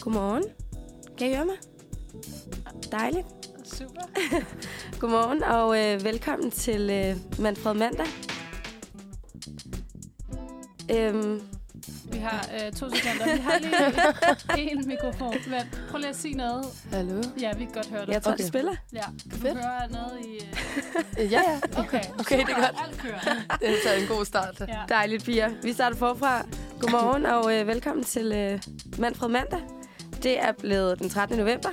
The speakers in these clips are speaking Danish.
Godmorgen. Kan I høre mig? Dejligt. Super. Godmorgen og øh, velkommen til øh, Manfred Mandag. Øhm, Vi har øh, to sekunder. Vi har lige en mikrofon. Men prøv lige at sige noget. Hallo? Ja, vi kan godt høre dig. jeg tror, okay. Du spiller. Ja, kan du Fedt. høre noget i... Øh... Øh, Ja, ja. Okay, Okay, det er super. godt. Alt kører. Det er en god start. Ja. Dejligt, piger. Vi starter forfra. Godmorgen og øh, velkommen til øh, Manfred Mandag. Det er blevet den 13. november.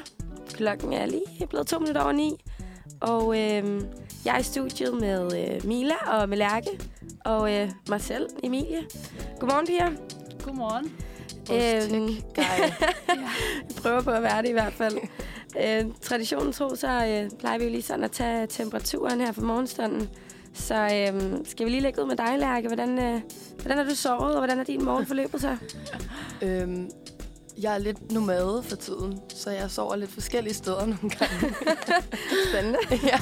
Klokken er lige blevet to minutter over ni. Og øh, jeg er i studiet med øh, Mila og med Lærke. Og øh, mig selv, Emilie. Godmorgen, piger. Godmorgen. Øhm. Vi prøver på at være det i hvert fald. Øh, traditionen tro, så øh, plejer vi jo lige sådan at tage temperaturen her for morgenstunden. Så øh, skal vi lige lægge ud med dig, Lærke. Hvordan, øh, hvordan har du sovet, og hvordan er din morgen forløbet sig? øhm, jeg er lidt nomade for tiden, så jeg sover lidt forskellige steder nogle gange. Spændende. ja.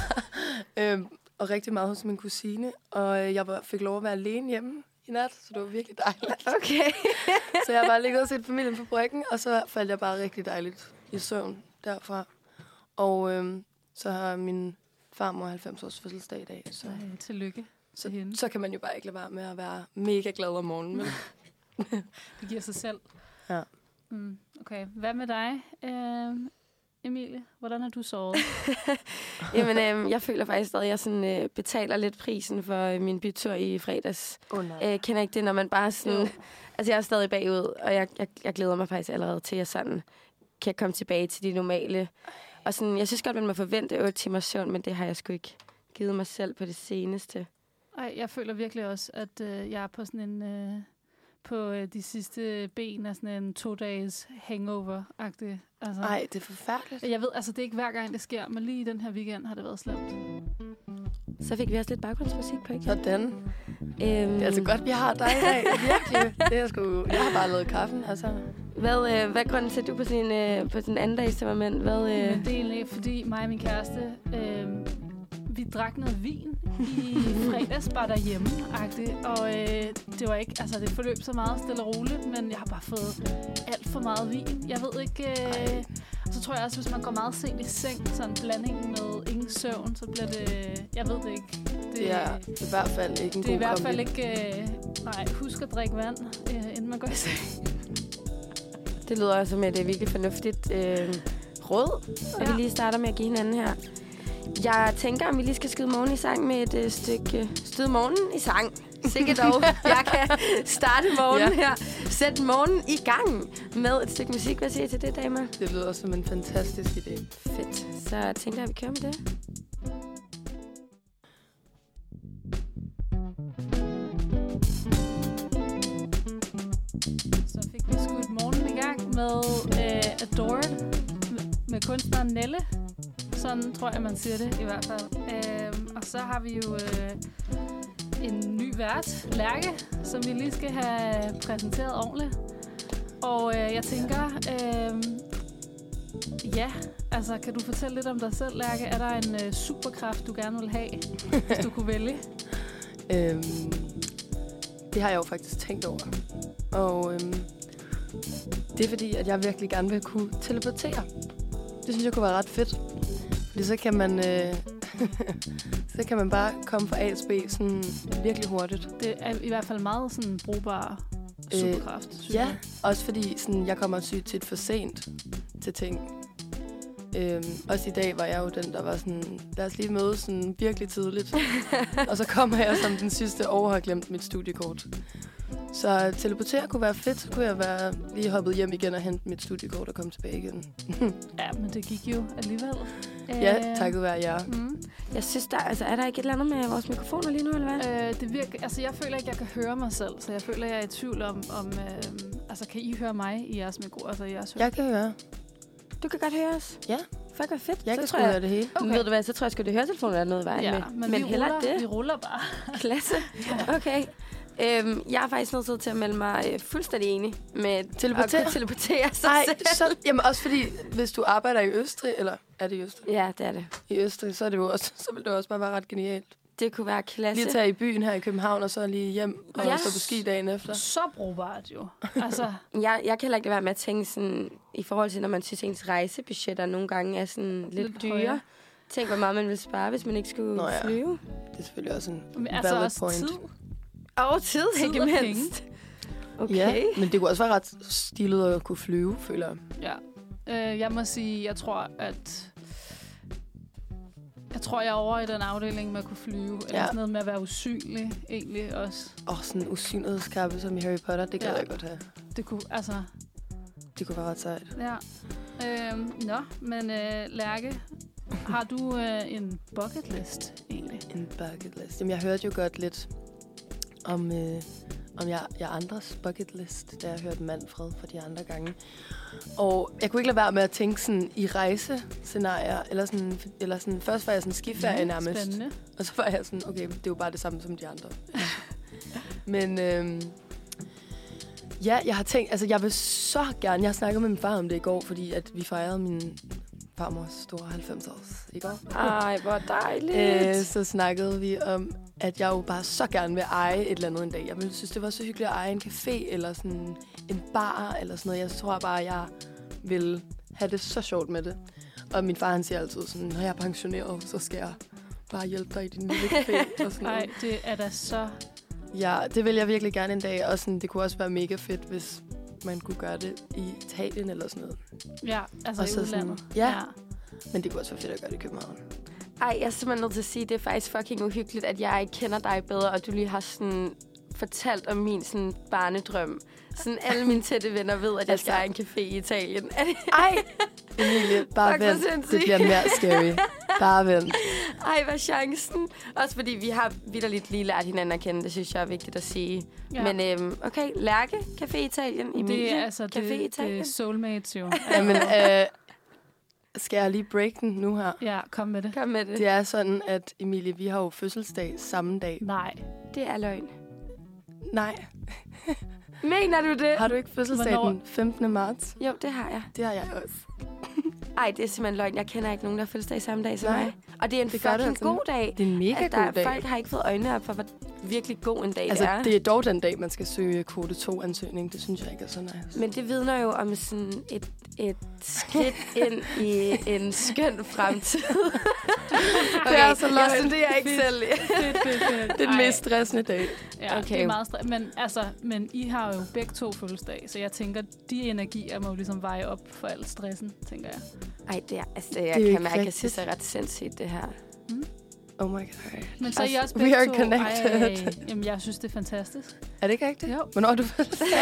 øhm, og rigtig meget hos min kusine. Og øh, jeg fik lov at være alene hjemme i nat, så det var virkelig dejligt. Okay. Så jeg bare ligget og set familien på bryggen, og så faldt jeg bare rigtig dejligt i søvn derfra. Og øhm, så har min farmor 90 års fødselsdag i dag, så, Så, øh, tillykke til så, hende. så kan man jo bare ikke lade være med at være mega glad om morgenen. Men Det giver sig selv. Ja. Mm, okay. Hvad med dig, øh, Emilie? Hvordan har du sovet? Jamen, øh, jeg føler faktisk stadig, at jeg sådan, øh, betaler lidt prisen for øh, min bytur i fredags. oh, nej. Øh, kender ikke det, når man bare sådan... Jo. Altså, jeg er stadig bagud, og jeg, jeg, jeg glæder mig faktisk allerede til, at jeg sådan kan komme tilbage til de normale. Og sådan, jeg synes godt, man må forvente 8 timers søvn, men det har jeg sgu ikke givet mig selv på det seneste. Ej, jeg føler virkelig også, at øh, jeg er på sådan en... Øh, på øh, de sidste ben af sådan en to-dages hangover-agtig. Altså, Ej, det er forfærdeligt. Jeg ved, altså det er ikke hver gang, det sker, men lige i den her weekend har det været slemt. Så fik vi også lidt baggrundsmusik på, ikke? Sådan. Øhm, Det er altså godt, vi har dig i dag. Virkelig. Det er sgu... Jeg har bare lavet kaffen, altså. Hvad, øh, hvad grunden til, at du på sin, øh, på sin anden dags temperament? Hvad, Øh. øh, Men det er egentlig, fordi mig og min kæreste, øh, vi drak noget vin i fredags bare derhjemme -agtigt. og øh, det var ikke, altså det forløb så meget stille og roligt, men jeg har bare fået alt for meget vin. Jeg ved ikke, øh, og så tror jeg også, hvis man går meget sent i seng, sådan en blanding med ingen søvn, så bliver det, jeg ved det ikke. Det, Det er i hvert fald ikke en det er god i hvert fald kombi. ikke, øh, nej, husk at drikke vand, øh, inden man går i seng. det lyder også som et øh, virkelig fornuftigt øh, råd, og Ja. vi lige starter med at give hinanden her. Jeg tænker, om vi lige skal skyde morgen i sang med et øh, stykke øh, stød morgen i sang. Sikkert dog, jeg kan starte morgen Ja. her. Sæt morgen i gang med et stykke musik. Hvad siger I til det, damer? Det lyder som en fantastisk idé. Fedt. Så tænker jeg, at vi kører med det. Så fik vi skudt morgenen i gang med øh, Adored med kunstneren Nelle. Sådan tror jeg, man siger det i hvert fald. Øhm, og så har vi jo øh, en ny vært, Lærke, som vi lige skal have præsenteret ordentligt. Og øh, jeg tænker, øh, ja, altså kan du fortælle lidt om dig selv, Lærke? Er der en øh, superkraft, du gerne vil have, hvis du kunne vælge? Øhm, det har jeg jo faktisk tænkt over. Og øhm, det er fordi, at jeg virkelig gerne vil kunne teleportere. Det synes jeg kunne være ret fedt. Fordi så kan man, øh, så kan man bare komme fra A til B sådan virkelig hurtigt. Det er i hvert fald meget sådan brugbar superkraft, synes Ja, også fordi sådan, jeg kommer sygt tit for sent til ting. Øhm, også i dag var jeg jo den, der var sådan, lad os lige mødes sådan virkelig tidligt. og så kommer jeg som den sidste og har glemt mit studiekort. Så at teleportere kunne være fedt. Så kunne jeg være lige hoppet hjem igen og hente mit studiekort og komme tilbage igen. Ja, men det gik jo alligevel. ja, takket være jer. Mm. Jeg synes, der, altså, er der ikke et eller andet med vores mikrofoner lige nu, eller hvad? Øh, det virker, altså jeg føler ikke, jeg kan høre mig selv, så jeg føler, jeg er i tvivl om, om øh, altså kan I høre mig i jeres mikro? Altså i jeres Jeg kan høre. Du kan godt høre os? Ja. Fuck, hvor fedt. Jeg så kan tror sgu høre det hele. Okay. Ved du hvad, så tror jeg sgu, det høretelefoner er noget i vejen ja, med. men, men vi, heller ruller, det. vi ruller bare. Klasse. Okay. Øhm, jeg er faktisk nødt til at melde mig øh, fuldstændig enig med Teleportere? at teleportere sig Nej, selv. så, jamen også fordi, hvis du arbejder i Østrig, eller er det i Østrig? Ja, det er det. I Østrig, så, er det jo også, så vil det også bare være ret genialt. Det kunne være klasse. Lige tage i byen her i København, og så lige hjem og Ja. stå på ski dagen efter. Så brugbart jo. Altså, Jeg, jeg kan heller ikke være med at tænke sådan, i forhold til, når man synes, ens rejsebudgetter nogle gange er sådan lidt, Lidt dyre. højere. Tænk, hvor meget man vil spare, hvis man ikke skulle Nå ja. ja. flyve. Det er selvfølgelig også en Men altså valid også point. tid. Og tid, Tid ikke og mindst. Okay. Ja, men det kunne også være ret stilet at kunne flyve, føler jeg. Ja. Øh, jeg må sige, jeg tror, at... Jeg tror, jeg er over i den afdeling med at kunne flyve. Eller Ja. sådan noget med at være usynlig, egentlig også. Åh, sådan en usynlighedskappe som i Harry Potter, det gad Ja. jeg godt have. Det kunne, altså, Det kunne være ret sejt. ja. Øhm, nå, men øh, Lærke, har du øh, en bucket list, egentlig? En bucket list. Jamen, jeg hørte jo godt lidt om, øh, om jeg, jeg andres bucket list, da jeg hørte Manfred for de andre gange. Og jeg kunne ikke lade være med at tænke sådan i rejsescenarier, eller sådan, eller sådan, først var jeg sådan skiferie nærmest. Spændende. Og så var jeg sådan, okay, det er jo bare det samme som de andre. Men øhm, ja, jeg har tænkt, altså jeg vil så gerne, jeg har snakket med min far om det i går, fordi at vi fejrede min farmors store 90 års i går. Ej, hvor dejligt. Øh, så snakkede vi om, at jeg jo bare så gerne vil eje et eller andet en dag. Jeg ville synes, det var så hyggeligt at eje en café, eller sådan en bar, eller sådan noget. Jeg tror bare, jeg vil have det så sjovt med det. Og min far, han siger altid sådan, når jeg er pensioneret, så skal jeg bare hjælpe dig i din lille café. Og sådan. Nej, det er da så... Ja, det vil jeg virkelig gerne en dag. Og sådan, det kunne også være mega fedt, hvis man kunne gøre det i Italien eller sådan noget. Ja, altså Og i så udlandet. sådan- ja. Men det kunne også være fedt at gøre det i København. Ej, jeg er simpelthen nødt til at sige, at det er faktisk fucking uhyggeligt, at jeg ikke kender dig bedre, og du lige har sådan fortalt om min sådan barnedrøm. Sådan alle mine tætte venner ved, at jeg skal Altså- have en café i Italien. Det- Ej! Emilie, bare Fuck, vent. Det bliver mere scary. Bare vent. Ej, hvad chancen? Også fordi vi har vidderligt lige lært hinanden at kende. Det synes jeg er vigtigt at sige. Ja. Men øhm, okay, Lærke, Café Italien. Emilie, det er altså Café det, det Italien. er soulmates jo. Jamen, øh, skal jeg lige break den nu her? Ja, kom med det. Kom med det. Det er sådan, at Emilie, vi har jo fødselsdag samme dag. Nej. Det er løgn. Nej, Mener du det? har du ikke fødselsdag Hvornår? den 15. marts? Jo, det har jeg. Det har jeg også. Ej, det er simpelthen løgn. Jeg kender ikke nogen, der har fødselsdag samme dag som Nej. mig. Og det er en Det fucking altså. god dag. Det er en mega at der, god dag. Folk har ikke fået øjnene op for, hvor virkelig god en dag altså, det er. det er dog den dag, man skal søge kvote 2-ansøgning. Det synes jeg ikke er så nice. Men det vidner jo om sådan et, et skridt ind i en skøn fremtid. Det er så jeg løgn. studerer ikke selv. Fedt, fedt, fedt. Det er den mest stressende dag. Ja, okay. det er Okay. meget stre- men, altså, men I har jo begge to fødselsdag, så jeg tænker, de energier må jo ligesom veje op for al stressen, tænker jeg. Ej, det er, altså, jeg Det kan ikke mærke, at jeg synes, det er ret sindssygt, det her. Oh my god. Men så er I Altså, også we begge are to... connected. Ej, jamen, jeg synes, det er fantastisk. Er det ikke rigtigt? Jo. Hvornår er du fødselsdag?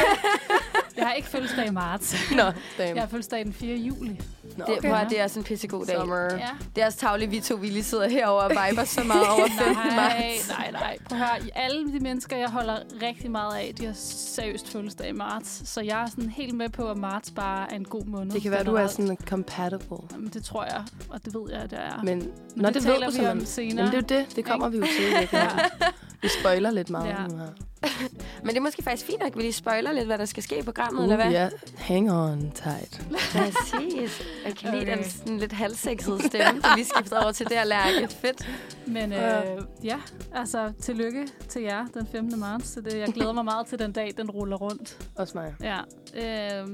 Jeg har ikke fødselsdag i marts. Nå, damn. Jeg har fødselsdag den 4. juli. Nå, Det, okay. prøv, at det er også en pissegod dag. Summer. Ja. Det er også tavligt, vi to vi lige sidder herovre og viber så meget over 15 Nej, marts. nej, nej. Prøv at høre, alle de mennesker, jeg holder rigtig meget af, de har seriøst fødselsdag i marts. Så jeg er sådan helt med på, at marts bare er en god måned. Det kan være, du er sådan compatible. Jamen, det tror jeg, og det ved jeg, det er. Men, Men Nå, det, det, taler ved du vi om senere. Men det er jo det. Det kommer vi jo til. Ja. Vi spoiler lidt meget Ja. nu her. Men det er måske faktisk fint nok, at vi lige spoiler lidt, hvad der skal ske i programmet, Uh, eller hvad? ja. Hang on tight. Præcis. Jeg kan lide Okay. den sådan lidt halvsexede stemme, du lige skifter over til det at lære. Fedt. Men Ja. øh, ja, altså tillykke til jer den 15. marts. Så det, jeg glæder mig meget til den dag, den ruller rundt. Også mig. Ja. Øh,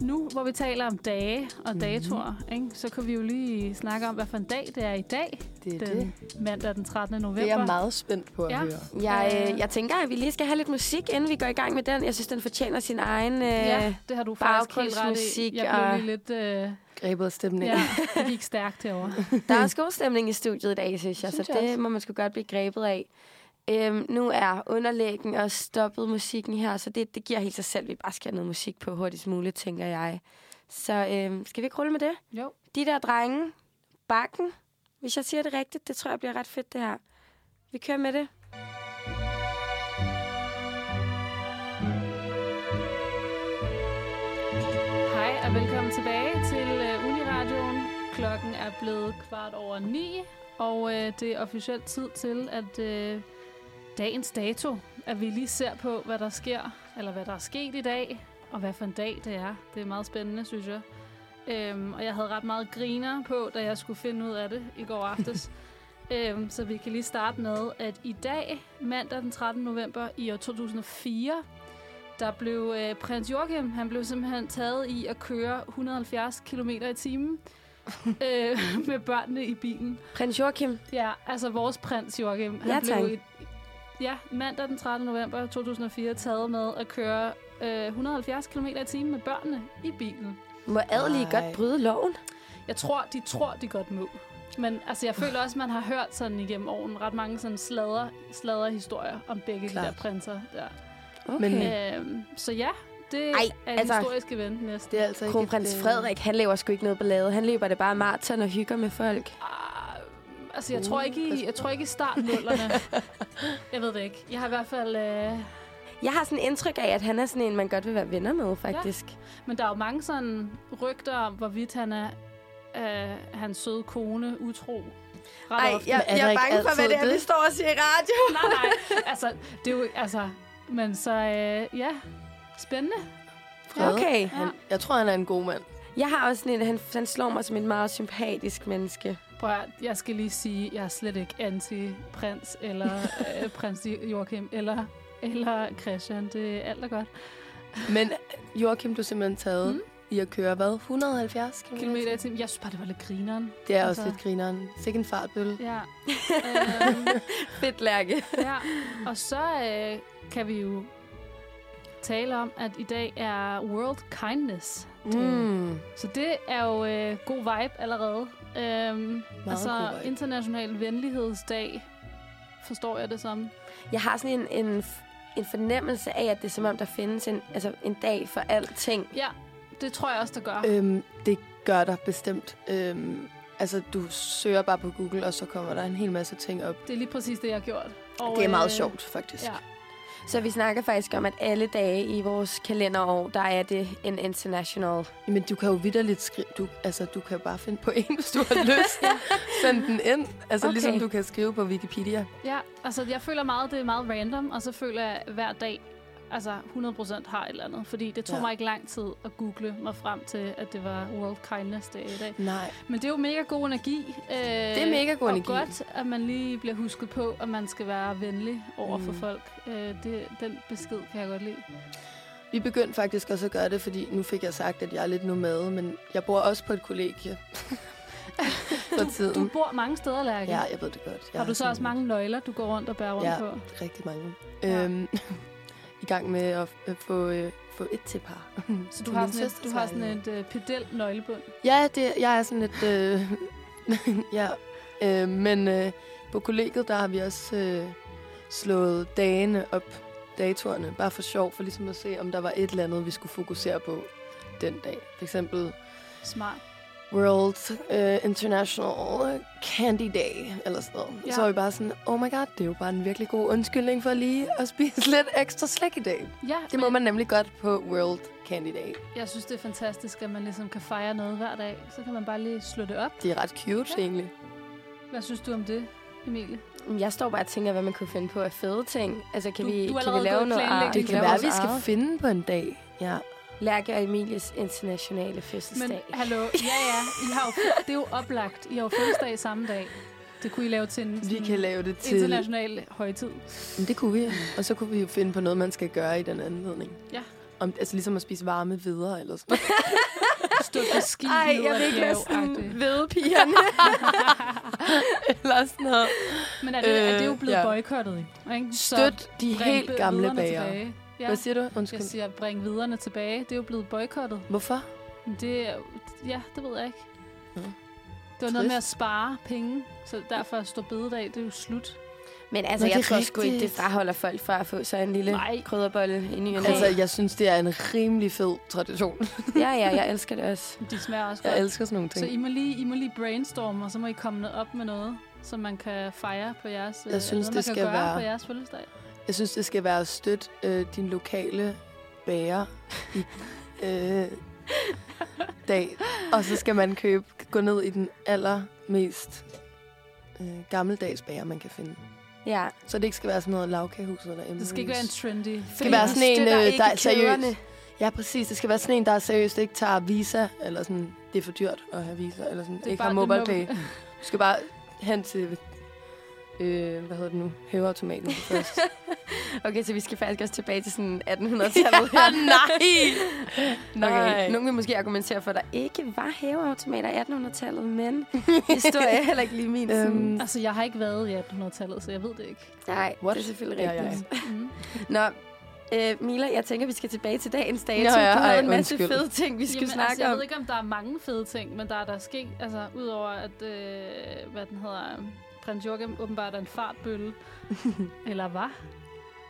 nu, hvor vi taler om dage og Mhm. datoer, ikke, så kan vi jo lige snakke om, hvad for en dag det er i dag. Det er Den det. mandag den 13. november. Det er jeg meget spændt på at Ja. høre. Jeg, Øh. øh, jeg tænker, at vi lige skal have lidt musik, inden vi går i gang med den. Jeg synes, den fortjener sin egen... Øh, Ja, det har du faktisk helt ret i. Jeg blev og- lige lidt... Øh, Grebet af stemningen. ja, det gik stærkt herovre. Der er også god stemning i studiet i dag, synes jeg, Synes så jeg det også. må man sgu godt blive grebet af. Øhm, nu er underlæggen og stoppet musikken her, så det, det giver helt sig selv, vi bare skal have noget musik på hurtigst muligt, tænker jeg. Så øhm, skal vi ikke rulle med det? Jo. De der drenge, bakken, hvis jeg siger det rigtigt, det tror jeg bliver ret fedt, det her. Vi kører med det. Hej og velkommen tilbage til uh, Uniradioen. Klokken er blevet kvart over ni, og uh, det er officielt tid til, at uh, dagens dato, at vi lige ser på, hvad der sker, eller hvad der er sket i dag, og hvad for en dag det er. Det er meget spændende, synes jeg. Øhm, og jeg havde ret meget griner på, da jeg skulle finde ud af det i går aftes. øhm, så vi kan lige starte med, at i dag, mandag den 13. november i år 2004, Der blev øh, prins Joachim, han blev simpelthen taget i at køre 170 km i timen øh, med børnene i bilen. Prins Joachim. Ja, altså vores prins Joachim. Han Ja, blev i, ja, mandag den 13. november 2004 taget med at køre øh, 170 km i timen med børnene i bilen. Må adelige Nej. godt bryde loven? Jeg tror, de tror, de godt må. Men altså, jeg føler også, man har hørt sådan igennem årene ret mange sådan sladder, sladder historier om begge Klart. de der prinser der. Okay. Men- Øhm, så ja, det Ej, er en altså- historisk event næsten. Det er altså ikke Kronprins et, øh, Frederik, han laver sgu ikke noget ballade. Han løber det bare maraton og hygger med folk. Ah, altså, jeg Uh, tror ikke i, jeg tror ikke i startnullerne. jeg ved det ikke. Jeg har i hvert fald... Øh, Jeg har sådan indtryk af, at han er sådan en, man godt vil være venner med, faktisk. men der er jo mange sådan rygter om, hvorvidt han er øh, hans søde kone utro. Ret Ej, ofte. jeg, Men er jeg er bange for, hvad det er, vi det? står og siger i radio. nej, nej. Altså, det er jo... Altså, men så... Øh, ja, spændende. Fred. Okay. Han, jeg tror, han er en god mand. Jeg har også sådan en, han, han slår mig som et meget sympatisk menneske. Prøv at, jeg skal lige sige, jeg er slet ikke anti-prins eller øh, prins Joachim eller, eller Christian. Det er alt er godt. Men Joachim blev simpelthen taget Mm. i at køre, hvad? 170 km? Kilometer i timen. Jeg synes bare, det var lidt grineren. Det er Altså- også lidt grineren. Sikke en fartbølle. Ja. øhm, Fedt, Lærke. ja. Og så øh, kan vi jo tale om, at i dag er World Kindness. Mm. Så det er jo øh, god vibe allerede. Øhm, altså vibe. international venlighedsdag, forstår jeg det som. Jeg har sådan en, en, en fornemmelse af, at det er som om, der findes en, altså en dag for alting. Ja, det tror jeg også, der gør. Øhm, det gør der bestemt. Øhm, altså, du søger bare på Google, og så kommer der en hel masse ting op. Det er lige præcis det, jeg har gjort. Og, Det er meget øh, sjovt, faktisk. Ja. Så vi snakker faktisk om, at alle dage i vores kalenderår, der er det en international. Men du kan jo vidderligt skrive... Du, altså, du kan bare finde på en, hvis du har lyst. Send den ind. Altså, Okay. okay. ligesom du kan skrive på Wikipedia. Ja, altså jeg føler meget, det er meget random, og så føler jeg hver dag, altså 100% har et eller andet. Fordi det tog ja. Ja. mig ikke lang tid at google mig frem til, at det var World Kindness Day i dag. Nej. Men det er jo mega god energi. Øh, det er mega god og energi. godt, at man lige bliver husket på, at man skal være venlig over for Mm. folk. Øh, det, den besked kan jeg godt lide. Vi begyndte faktisk også at gøre det, fordi nu fik jeg sagt, at jeg er lidt nomade, men jeg bor også på et kollegie for Du tiden. bor mange steder, Lærke. Ja, jeg ved det godt. Jeg Har du så også mange nøgler, du går rundt og bærer rundt Ja. på? Rigtig mange. Ja. Ja. Øhm, I gang med at øh, få, øh, få et til par. Så du Til har sådan et, du har sådan et uh, pedel nøglebund. Ja, det, jeg er sådan lidt... Øh, ja, øh, men øh, på kollegiet, der har vi også øh, slået dagene op, datorerne, bare for sjov, for ligesom at se, om der var et eller andet, vi skulle fokusere på den dag. For eksempel Smart. World uh, International Candy Day, eller sådan noget. Ja. Så var vi bare sådan, oh my god, det er jo bare en virkelig god undskyldning for lige at spise lidt ekstra slik i dag. Ja, Det må man nemlig godt på World Candy Day. Jeg synes, det er fantastisk, at man ligesom kan fejre noget hver dag. Så kan man bare lige slå det op. Det er ret cute, Ja. egentlig. Hvad synes du om det, Emilie? Jeg står bare og tænker, hvad man kunne finde på af fede ting. Altså, kan Du- vi, du kan vi lave noget? Det vi kan være, vi skal finde på en dag. Ja. Lærke og Emilies internationale fødselsdag. Men hallo, ja ja, I har jo, det er jo oplagt. I har jo fødselsdag samme dag. Det kunne I lave til en Vi kan lave det til... international højtid. Men det kunne vi. Og så kunne vi jo finde på noget, man skal gøre i den anledning. Ja. Om, altså ligesom at spise varme videre eller sådan Stå på ski Ej, jeg vil ikke være sådan vedpigerne. eller sådan noget. Men er det, er det jo Øh, blevet ja. boykottet, ikke? Så Støt de helt gamle bager. tilbage. Ja, Hvad siger du? jeg Undskyld. siger, bring viderne tilbage. Det er jo blevet boykottet. Hvorfor? Det, er ja, det ved jeg ikke. Nå. Det var noget med Trist. at spare penge, så derfor står bededag, det er jo slut. Men altså, Nå, jeg tror sgu ikke, det fraholder folk fra at få sig en lille Nej. krydderbolle i ny. Altså, jeg synes, det er en rimelig fed tradition. Ja, ja, jeg elsker det også. De smager også Jeg godt. elsker sådan nogle Så ting. I må, lige, I må lige brainstorme, og så må I komme op med noget, som man kan fejre på jeres, øh, synes, noget, det man skal kan gøre være- på jeres fødselsdag. Jeg synes, det skal være at støtte øh, din lokale bager i øh, dag. Og så skal man købe, gå ned i den allermest øh, gammeldags bager, man kan finde. Ja. Så det ikke skal være sådan noget lavkagehus eller Det skal ikke være en trendy. Det skal være sådan en, øh, der er seriøs. kæderne. Ja, præcis. Det skal være sådan en, der er seriøst ikke tager Visa, eller sådan, det er for dyrt at have Visa, eller sådan, Det er ikke bare- har MobilePay. Du skal bare hen til Øh, hvad hedder det nu? Hæveautomaten først. Okay, så vi skal faktisk også tilbage til sådan 1800-tallet her. nej! Nej. Okay. Nogle vil måske argumentere for, at der ikke var hæveautomater i 1800-tallet, men historie er heller ikke lige min. Øhm, Øhm, Altså, jeg har ikke været i 1800-tallet, så jeg ved det ikke. nej, what? det er selvfølgelig Ja, ja, rigtigt. Mm. Nå, øh, Mila, jeg tænker, vi skal tilbage til dagens dato. Nå ja, du havde en masse undskyld. fede ting, vi skulle Jamen, snakke altså, jeg om. ved ikke, om der er mange fede ting, men der er der sket, altså, udover at, øh, hvad den hedder, prins Joachim åbenbart er en fartbølle, eller hvad?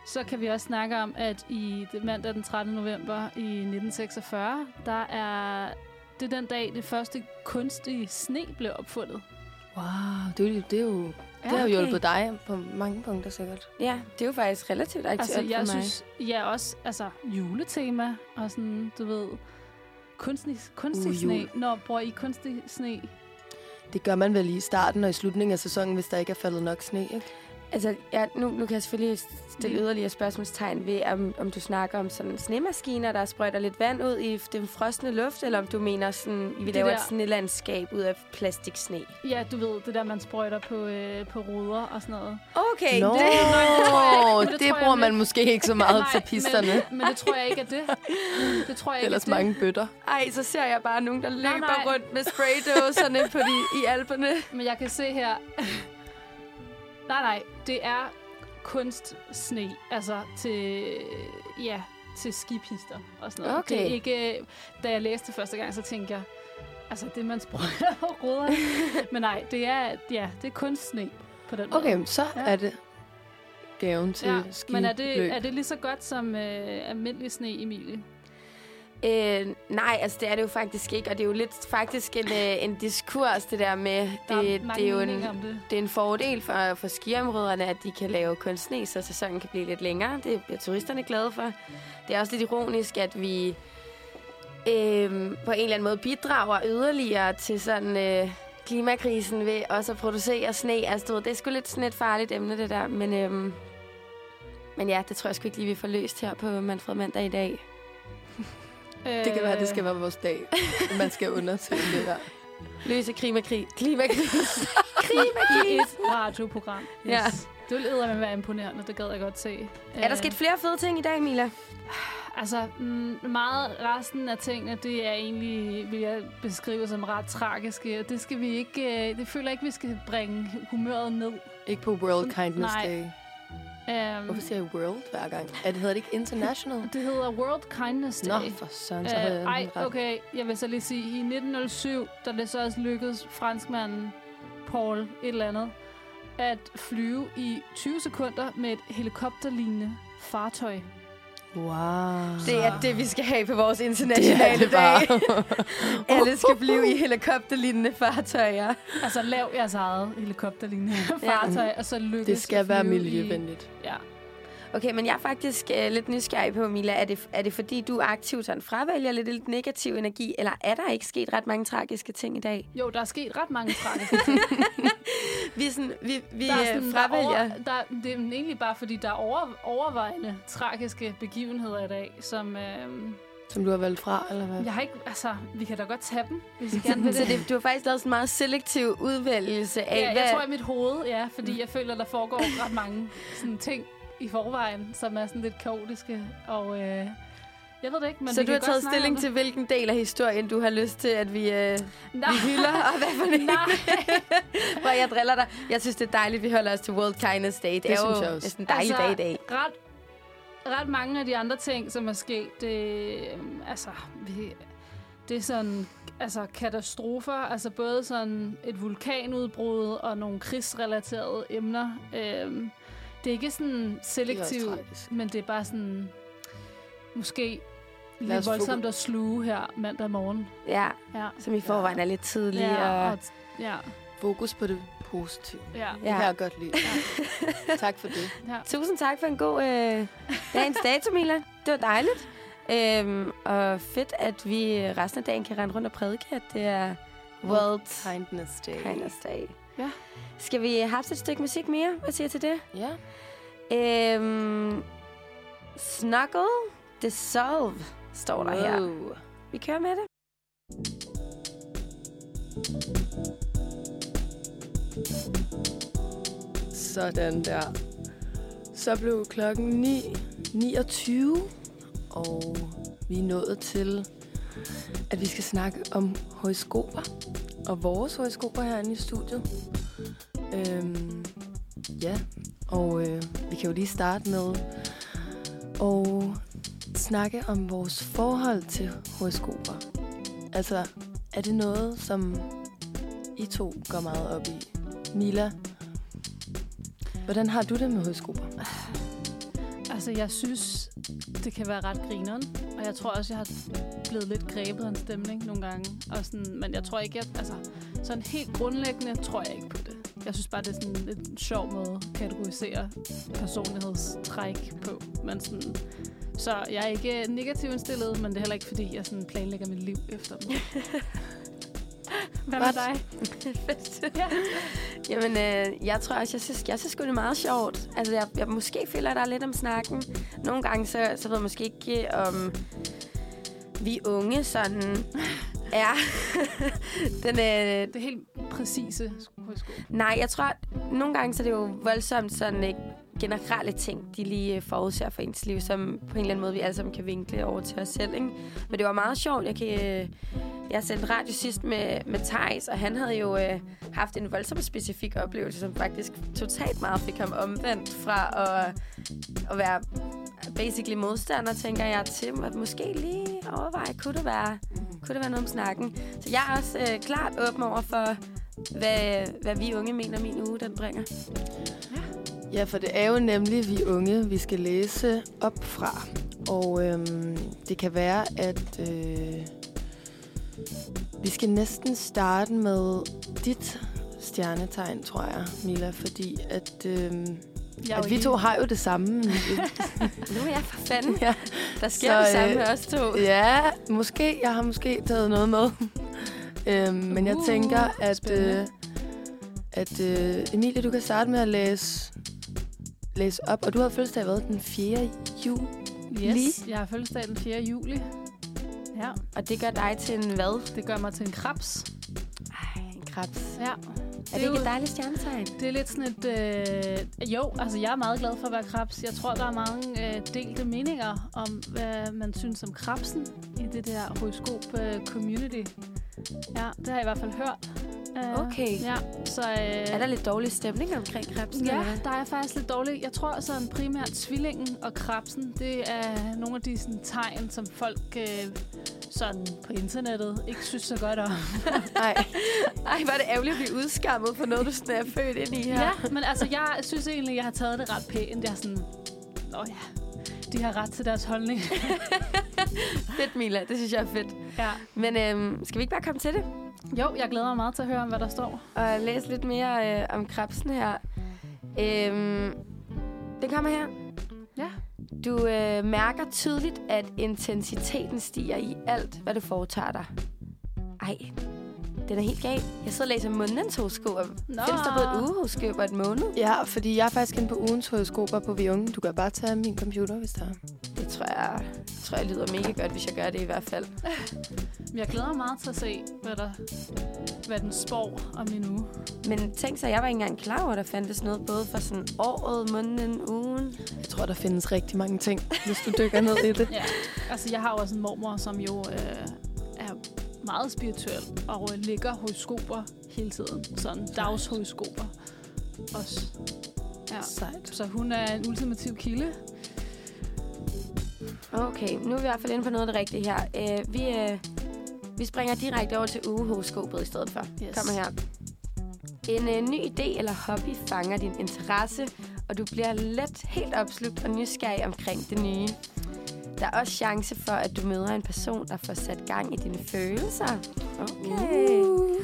Så kan vi også snakke om, at i det mandag den 13. november i 1946, der er det er den dag, det første kunstige sne blev opfundet. Wow, det er jo, det er jo, det har jo okay. hjulpet dig på mange punkter sikkert. Ja, det er jo faktisk relativt aktuelt Altså, jeg for mig. synes, ja, også altså, juletema og sådan, du ved, kunstig, kunstig Uh, uh, sne. jul. Når bruger I kunstig sne? Det gør man vel i starten og i slutningen af sæsonen, hvis der ikke er faldet nok sne, ikke? Altså, ja, nu, nu kan jeg selvfølgelig stille Mm. yderligere spørgsmålstegn ved, om, om du snakker om sådan snemaskiner, der sprøjter lidt vand ud i den frosne luft, eller om du mener sådan, vi Det laver der- et snelandskab ud af plastiksne. Ja, du ved, det der, man sprøjter på, øh, på ruder og sådan noget. Okay, Nå, det, tror jeg ikke, men det det, tror jeg bruger man måske ikke så meget til pisterne. Men, men det tror jeg ikke er det. Det tror jeg ikke Ellers er det. mange bøtter. ej, så ser jeg bare nogen, der løber nej. rundt med spraydåserne på de, i alberne. Men jeg kan se her... nej, nej. Det er kunstsne. Altså til... Ja, til skipister og sådan noget. Okay. Det er ikke... Da jeg læste det første gang, så tænkte jeg... Altså, det man sprøjter på ruderne. Men nej, det er, ja, det er kunstsne på den måde. Okay, så Ja. er det gaven til Ja, ski men er det, er det lige så godt som øh, almindelig sne, Emilie? Øh, nej, altså det er det jo faktisk ikke, og det er jo lidt faktisk en, øh, en diskurs, det der med, Der det, er det er jo en, det. det er en fordel for, for skiområderne, at de kan lave kunstsne, så sæsonen kan blive lidt længere. Det bliver turisterne glade for. Det er også lidt ironisk, at vi øh, på en eller anden måde bidrager yderligere til sådan øh, klimakrisen ved også at producere sne. Altså, du ved, det er sgu lidt sådan et farligt emne, det der. Men, øh, men ja, det tror jeg sgu ikke lige, vi får løst her på Manfred Mandag i dag. Det kan være, at det skal Øh, være vores dag. Man skal undersøge det her. Løse klimakrig. Klimakris. i et radioprogram. Yes. Ja. Det ville eddermame være imponerende, det gad jeg godt se. Er der Øh, sket flere fede ting i dag, Mila? Altså, mm, meget resten af tingene, det er egentlig, vil jeg beskrive som ret tragiske. Det skal vi ikke, øh, det føler jeg ikke, vi skal bringe humøret ned. Ikke på World Kindness Nej. Day. Um, Hvorfor siger jeg world hver gang? Er det hedder det ikke international? det hedder World Kindness Day. Nå, for søren, så havde Øh, ej, ret. okay, jeg vil så lige sige, i 1907, da det så også lykkedes franskmanden Paul et eller andet, at flyve i 20 sekunder med et helikopterlignende fartøj. Wow. Det er det, vi skal have på vores det er internationale det bare. dag. Alle skal blive i helikopterlignende fartøjer. Altså, lav jeres eget helikopterlignende fartøj, og så lykkes det skal at være miljøvenligt. I, ja. Okay, men jeg er faktisk øh, lidt nysgerrig på, Mila. Er det, er det fordi, du aktivt sådan fravælger lidt, lidt negativ energi, eller er der ikke sket ret mange tragiske ting i dag? Jo, der er sket ret mange tragiske ting. Vi, sådan, vi, vi der er øh, sådan, der er fravælger... over, der, det er egentlig bare, fordi der er over, overvejende tragiske begivenheder i dag, som... Øh, Som du har valgt fra, eller hvad? jeg har ikke... Altså, vi kan da godt tage dem, hvis I gerne vil Så det. det, du har faktisk lavet sådan en meget selektiv udvælgelse af, Ja, hvad... jeg tror i mit hoved, ja, fordi jeg føler, der foregår ret mange sådan, ting i forvejen, som er sådan lidt kaotiske, og øh, jeg ved det ikke, men så vi du kan har taget stilling til, hvilken del af historien, du har lyst til, at vi, øh, vi hylder, og hvad for en? nej. Hvor jeg driller dig. Jeg synes, det er dejligt, vi holder os til World Kindness Day. Det, Det er synes jo jeg også. det er en dejlig Altså, dag i dag. ret, ret mange af de andre ting, som er sket, det, øh, altså, vi, det er sådan altså katastrofer, altså både sådan et vulkanudbrud og nogle krigsrelaterede emner. Øhm, det er ikke sådan selektivt, men det er bare sådan måske lidt voldsomt at sluge her mandag morgen. Ja, Ja, som i forvejen er lidt tidlig. ja, og... og, ja, Fokus på det positive. ja. Det Ja. kan jeg godt lide. tak for det. ja. Tusind tak for en god øh, dagens dato, Mila. Det var dejligt. Øhm, og fedt, at vi resten af dagen kan rende rundt og prædike, at det er World Kindness Day. Kindness Day. Ja. Skal vi have et stykke musik mere? Hvad siger til det? Ja. Øhm, Snuggle Dissolve står der her. Wow. Vi kører med det. Sådan der. Så blev klokken 9, 29, og vi er nået til, at vi skal snakke om horoskoper. Og vores horoskoper herinde i studiet. Øhm, ja, og øh, vi kan jo lige starte med at snakke om vores forhold til horoskoper. Altså, er det noget, som I to går meget op i? Mila, hvordan har du det med horoskoper? Altså, jeg synes, det kan være ret grineren. Og jeg tror også, jeg har blevet lidt grebet af en stemning nogle gange. Og sådan, men jeg tror ikke, at altså, sådan helt grundlæggende tror jeg ikke på det. Jeg synes bare, det er sådan en sjov måde at kategorisere personlighedstræk på. Men sådan, så jeg er ikke negativt indstillet, men det er heller ikke, fordi jeg sådan planlægger mit liv efter dem. Hvad med dig? Fedt. Ja. Jamen, øh, jeg tror også, jeg synes, jeg synes sgu, det er meget sjovt. Altså, jeg, jeg måske føler, der er lidt om snakken. Nogle gange, så, så ved jeg måske ikke, om vi unge sådan er den, øh, Det helt præcise horoskop. Nej, jeg tror, at nogle gange så er det jo voldsomt sådan ikke, generelle ting, de lige øh, forudser for ens liv, som på en eller anden måde vi alle sammen kan vinkle over til os selv. Ikke? Men det var meget sjovt. Jeg, kan, øh, jeg sendte radio sidst med, med Thijs, og han havde jo øh, haft en voldsomt specifik oplevelse, som faktisk totalt meget fik ham omvendt fra at, at være basically modstander, tænker jeg, til at måske lige overveje, kunne det være, kunne det være noget om snakken. Så jeg er også øh, klart åben over for, hvad, hvad vi unge mener, min uge den bringer. Ja, for det er jo nemlig vi unge, vi skal læse op fra. Og øhm, det kan være, at øh, vi skal næsten starte med dit stjernetegn, tror jeg, Mila. Fordi at, øhm, Jeg at vi to har jo det samme. Nu er jeg for fanden. ja, Der sker Så, det samme øh, med os to. ja, måske. Jeg har måske taget noget med. Øhm, men jeg Uh, tænker, at, øh, at øh, Emilie, du kan starte med at læse, læse op. Og du har fødselsdag hvad, den 4. juli? Yes, jeg har fødselsdag den 4. juli. Ja, Og det gør dig til en hvad? det gør mig til en krabs. Ej, en krebs. Ja. Er det ikke et dejligt stjernetegn? Det er lidt sådan et... Øh, jo, altså jeg er meget glad for at være krabs. Jeg tror, der er mange øh, delte meninger om, hvad man synes om krabsen i det der horoskop-community. ja, det har jeg i hvert fald hørt. Øh, Okay. Ja, så... Øh, Er der lidt dårlig stemning omkring krebsen? Ja, eller der er faktisk lidt dårligt. Jeg tror sådan primært tvillingen og krabsen, det er nogle af de sådan, tegn, som folk øh, sådan på internettet ikke synes så godt om. Nej, Ej, var det ærgerligt at blive udskammet for noget, du sådan er født ind i her. Ja, men altså, jeg synes egentlig, jeg har taget det ret pænt. Jeg er sådan, åh ja, de har ret til deres holdning. Fedt, Mila. Det synes jeg er fedt. ja. Men øhm, skal vi ikke bare komme til det? Jo, jeg glæder mig meget til at høre om, hvad der står. Og læse lidt mere øh, om krebsen her. Øhm, den kommer her. Ja. Du øh, mærker tydeligt, at intensiteten stiger i alt, hvad du foretager dig. Ej, den er helt gal. Jeg sidder og læser månedens horoskop. Nå. Findes der både et ugehoroskop og et måned? ja, fordi jeg er faktisk inde på ugens horoskoper på Vi Unge. Du kan bare tage min computer, hvis der er. Det tror jeg, tror jeg lyder mega godt, hvis jeg gør det i hvert fald. Jeg glæder mig meget til at se, hvad, der, hvad den spår om min uge. Men tænk så, jeg var ikke engang klar over, at der fandtes noget både for sådan året, måneden, ugen. Jeg tror, der findes rigtig mange ting, hvis du dykker ned i det. Ja, altså jeg har jo også en mormor, som jo øh, meget spirituel og ligger horoskoper hele tiden. Sådan dagshoroskoper også. Ja. Sejt. Så hun er en ultimativ kilde. Okay, nu er vi i hvert fald inde på noget af det rigtige her. Uh, vi, uh, vi springer direkte over til ugehoroskopet i stedet for. Yes. Kommer her. En uh, ny idé eller hobby fanger din interesse, og du bliver let helt opslugt og nysgerrig omkring det nye. Der er også chance for, at du møder en person, der får sat gang i dine følelser. Okay. Uh.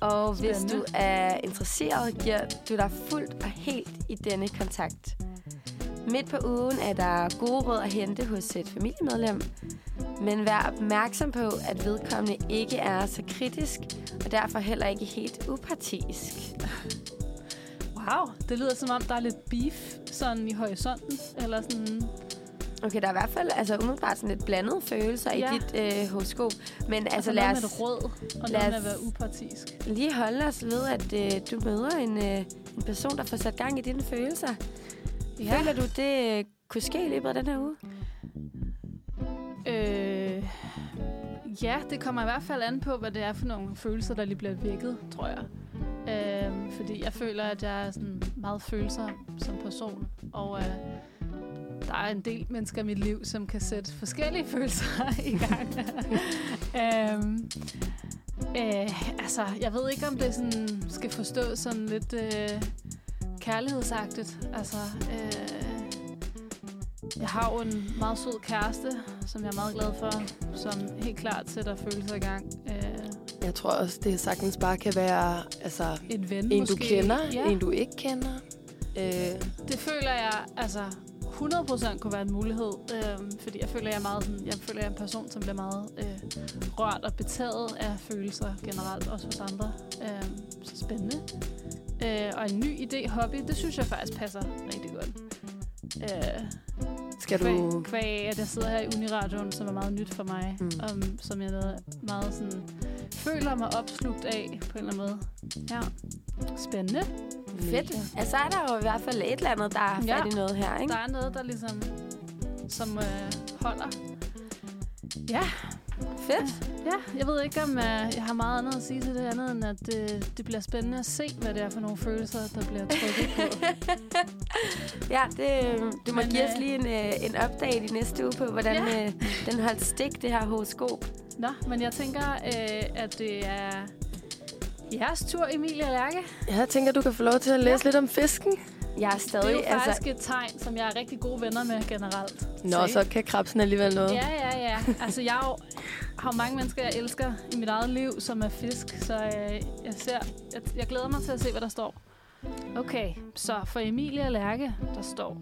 Og hvis Spændende. du er interesseret, giver du dig fuldt og helt i denne kontakt. Midt på ugen er der gode råd at hente hos et familiemedlem, men vær opmærksom på, at vedkommende ikke er så kritisk, og derfor heller ikke helt upartisk. Wow, det lyder som om, der er lidt beef sådan i horisonten. Eller sådan... Okay, der er i hvert fald altså, umiddelbart sådan lidt blandede følelser ja. I dit øh, horoskop, men altså altså lad noget os med råd, og lad noget med at være upartisk. lige holde os ved, at øh, du møder en, øh, en person, der får sat gang i dine følelser. Ja. Føler du, det øh, kunne ske i løbet af den her uge? Øh, ja, det kommer i hvert fald an på, hvad det er for nogle følelser, der lige bliver vækket, tror jeg. Øh, fordi jeg føler, at jeg er sådan meget følsom som person, og øh, der er en del mennesker i mit liv, som kan sætte forskellige følelser i gang. øh, øh, altså, jeg ved ikke, om det sådan skal forstås sådan lidt øh, kærlighedsagtigt. Altså, øh, jeg har jo en meget sød kæreste, som jeg er meget glad for, som helt klart sætter følelser i gang. Øh, Jeg tror også, det sagtens bare kan være altså, en ven en, måske. du kender, Ja, en, du ikke kender. Øh, det føler jeg, altså 100% kunne være en mulighed. Øh, fordi jeg føler, jeg er meget sådan, jeg føler, jeg er en person, som bliver meget øh, rørt og betaget af følelser generelt, også hos andre. Øh, så spændende. Øh, og en ny idé, hobby, det synes jeg faktisk passer rigtig godt. Øh, skal kvæg, du... kvæg, at jeg sidder her i Uniradioen, som er meget nyt for mig, Mm. um, som jeg meget sådan, føler mig opslugt af på en eller anden måde. Ja, spændende. Fedt. Altså er der jo i hvert fald et eller andet, der er Ja. fat i noget her, ikke? Der er noget, der ligesom som øh, holder. Ja, Fedt. ja, jeg ved ikke, om øh, jeg har meget andet at sige til det andet, end at øh, det bliver spændende at se, hvad det er for nogle følelser, der bliver trykket på. Ja, det, du må Men, give os øh, lige en, øh, en update i næste uge på, hvordan Ja. øh, den holdt stik, det her horoskop. Nå, men jeg tænker, øh, at det er jeres tur, Emilie og Lærke. Jeg tænker, du kan få lov til at læse Ja. lidt om fisken. Jeg er Det stadig... er jo altså, faktisk et tegn, som jeg er rigtig gode venner med generelt. Nå, så kan krabsen alligevel noget. Ja, ja, ja. Altså, jeg har jo, har jo mange mennesker, jeg elsker i mit eget liv, som er fisk. Så øh, jeg, ser, jeg, jeg glæder mig til at se, hvad der står. Okay, så for Emilie og Lærke, der står...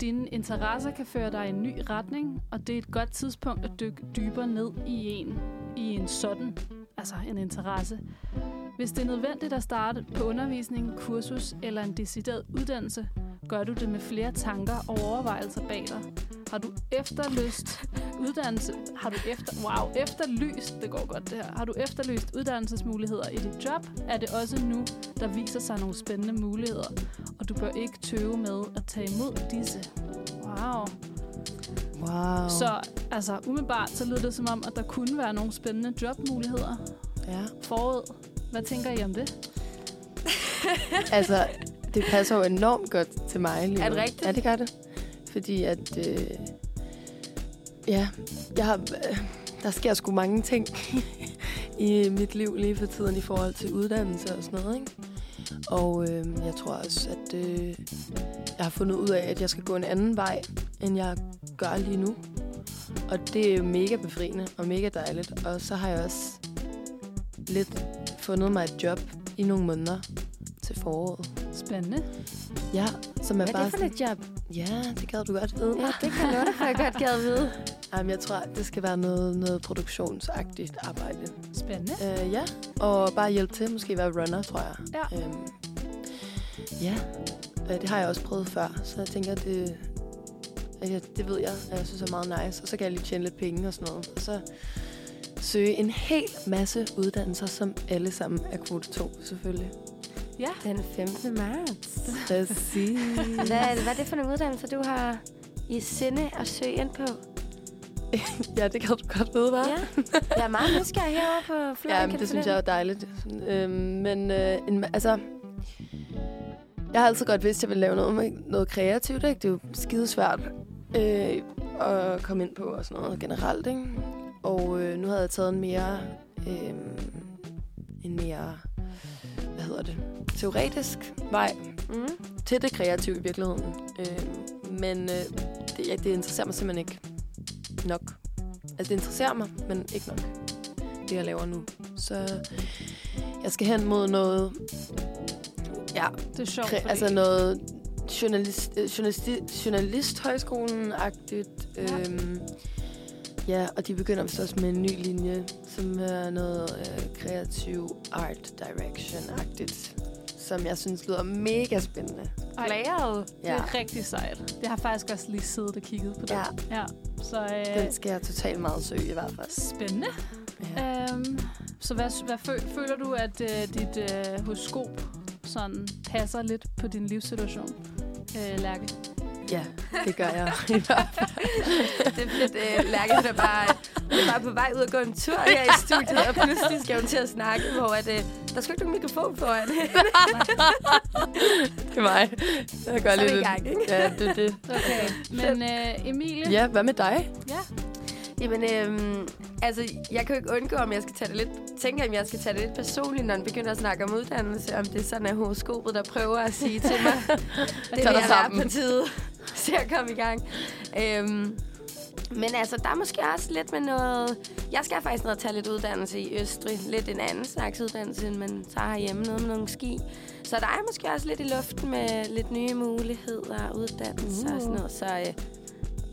Dine interesser kan føre dig i en ny retning, og det er et godt tidspunkt at dykke dybere ned i en, i en sådan, altså en interesse. Hvis det er nødvendigt at starte på undervisning, kursus eller en decideret uddannelse, gør du det med flere tanker og overvejelser bag dig. Har du efterlyst uddannelse? Har du efter, wow, efterlyst, det går godt det her. Har du efterlyst uddannelsesmuligheder i dit job, er det også nu, der viser sig nogle spændende muligheder, og du bør ikke tøve med at tage imod disse. Wow. Wow. Så altså, umiddelbart så lyder det som om, at der kunne være nogle spændende jobmuligheder Ja. forud. Hvad tænker I om det? Altså, det passer jo enormt godt til mig lige Er det nu. rigtigt? Ja, det gør det. Fordi at... Øh, ja, jeg har, øh, der sker sgu mange ting i mit liv lige for tiden i forhold til uddannelse og sådan noget, ikke? Og øh, jeg tror også, at øh, jeg har fundet ud af, at jeg skal gå en anden vej, end jeg gør lige nu. Og det er mega befriende og mega dejligt. Og så har jeg også lidt fundet mig et job i nogle måneder til foråret. Spændende. Ja, som er Hvad er bare det for et job? Ja, det gad du godt vide. Ja, det kan jeg for, jeg godt gad vide. Jamen, jeg tror, det skal være noget, noget produktionsagtigt arbejde. Spændende. Uh, ja, og bare hjælpe til. Måske være runner, tror jeg. Ja. Øhm, ja, det har jeg også prøvet før, så jeg tænker, det, at jeg, det ved jeg, at jeg synes er meget nice. Og så kan jeg lige tjene lidt penge og sådan noget. Og så søge en hel masse uddannelser, som alle sammen er kvote 2, selvfølgelig. Ja. Den 15. marts. Præcis. Hvad, er det- hvad er det for nogle uddannelser, du har i sinde at søge ind på? ja, det kan du godt vide, hva'? Ja. Jeg er meget nysgerrig herovre på Florian. Ja, men det synes jeg er dejligt. Øhm, men øh, en, altså, jeg har altid godt vidst, at jeg ville lave noget, med, noget kreativt. Ikke? Det er jo skide svært øh, at komme ind på og sådan noget generelt. Ikke? Og øh, nu havde jeg taget en mere, øh, en mere, hvad hedder det, teoretisk vej Mm. til det kreative i virkeligheden. Øh, men øh, det, ja, det interesserer mig simpelthen ikke nok. Altså, det interesserer mig, men ikke nok, det jeg laver nu. Så jeg skal hen mod noget, ja, Det er sjovt, kre- altså noget journalist, øh, journalisti- journalisthøjskolen-agtigt. Ja. Øhm, ja, og de begynder vist også med en ny linje, som er noget øh, kreativ art direction-agtigt, som jeg synes lyder mega spændende. Blæret. det er rigtig sejt. Jeg har faktisk også lige siddet og kigget på det. Ja, ja. Så øh, den skal jeg totalt meget søge i hvert fald. spændende. Ja. Øhm, så hvad, hvad fø, føler du, at øh, dit øh, horoskop sådan passer lidt på din livssituation, øh, Lærke. Ja, det gør jeg. det er fedt, øh, Lærke, der bare, er bare på vej ud og gå en tur her i studiet, og pludselig skal hun til at snakke, hvor at, øh, der skal ikke nogen mikrofon foran. det er mig. Jeg gør Så er lidt gang, ikke? Ja, det er det. Okay, men øh, Emilie? Ja, hvad med dig? ja. Jamen, øhm, altså, jeg kan jo ikke undgå, om jeg skal tage det lidt... Tænker, om jeg skal tage det lidt personligt, når den begynder at snakke om uddannelse. Om det er sådan, at horoskopet, der prøver at sige til mig, det vil jeg sammen. være på tide til at komme i gang. Øhm, men altså, der er måske også lidt med noget... Jeg skal faktisk ned og tage lidt uddannelse i Østrig. Lidt en anden slags uddannelse, end man tager herhjemme. Noget med nogle ski. Så der er måske også lidt i luften med lidt nye muligheder og uddannelse uh. og sådan noget. Så øh,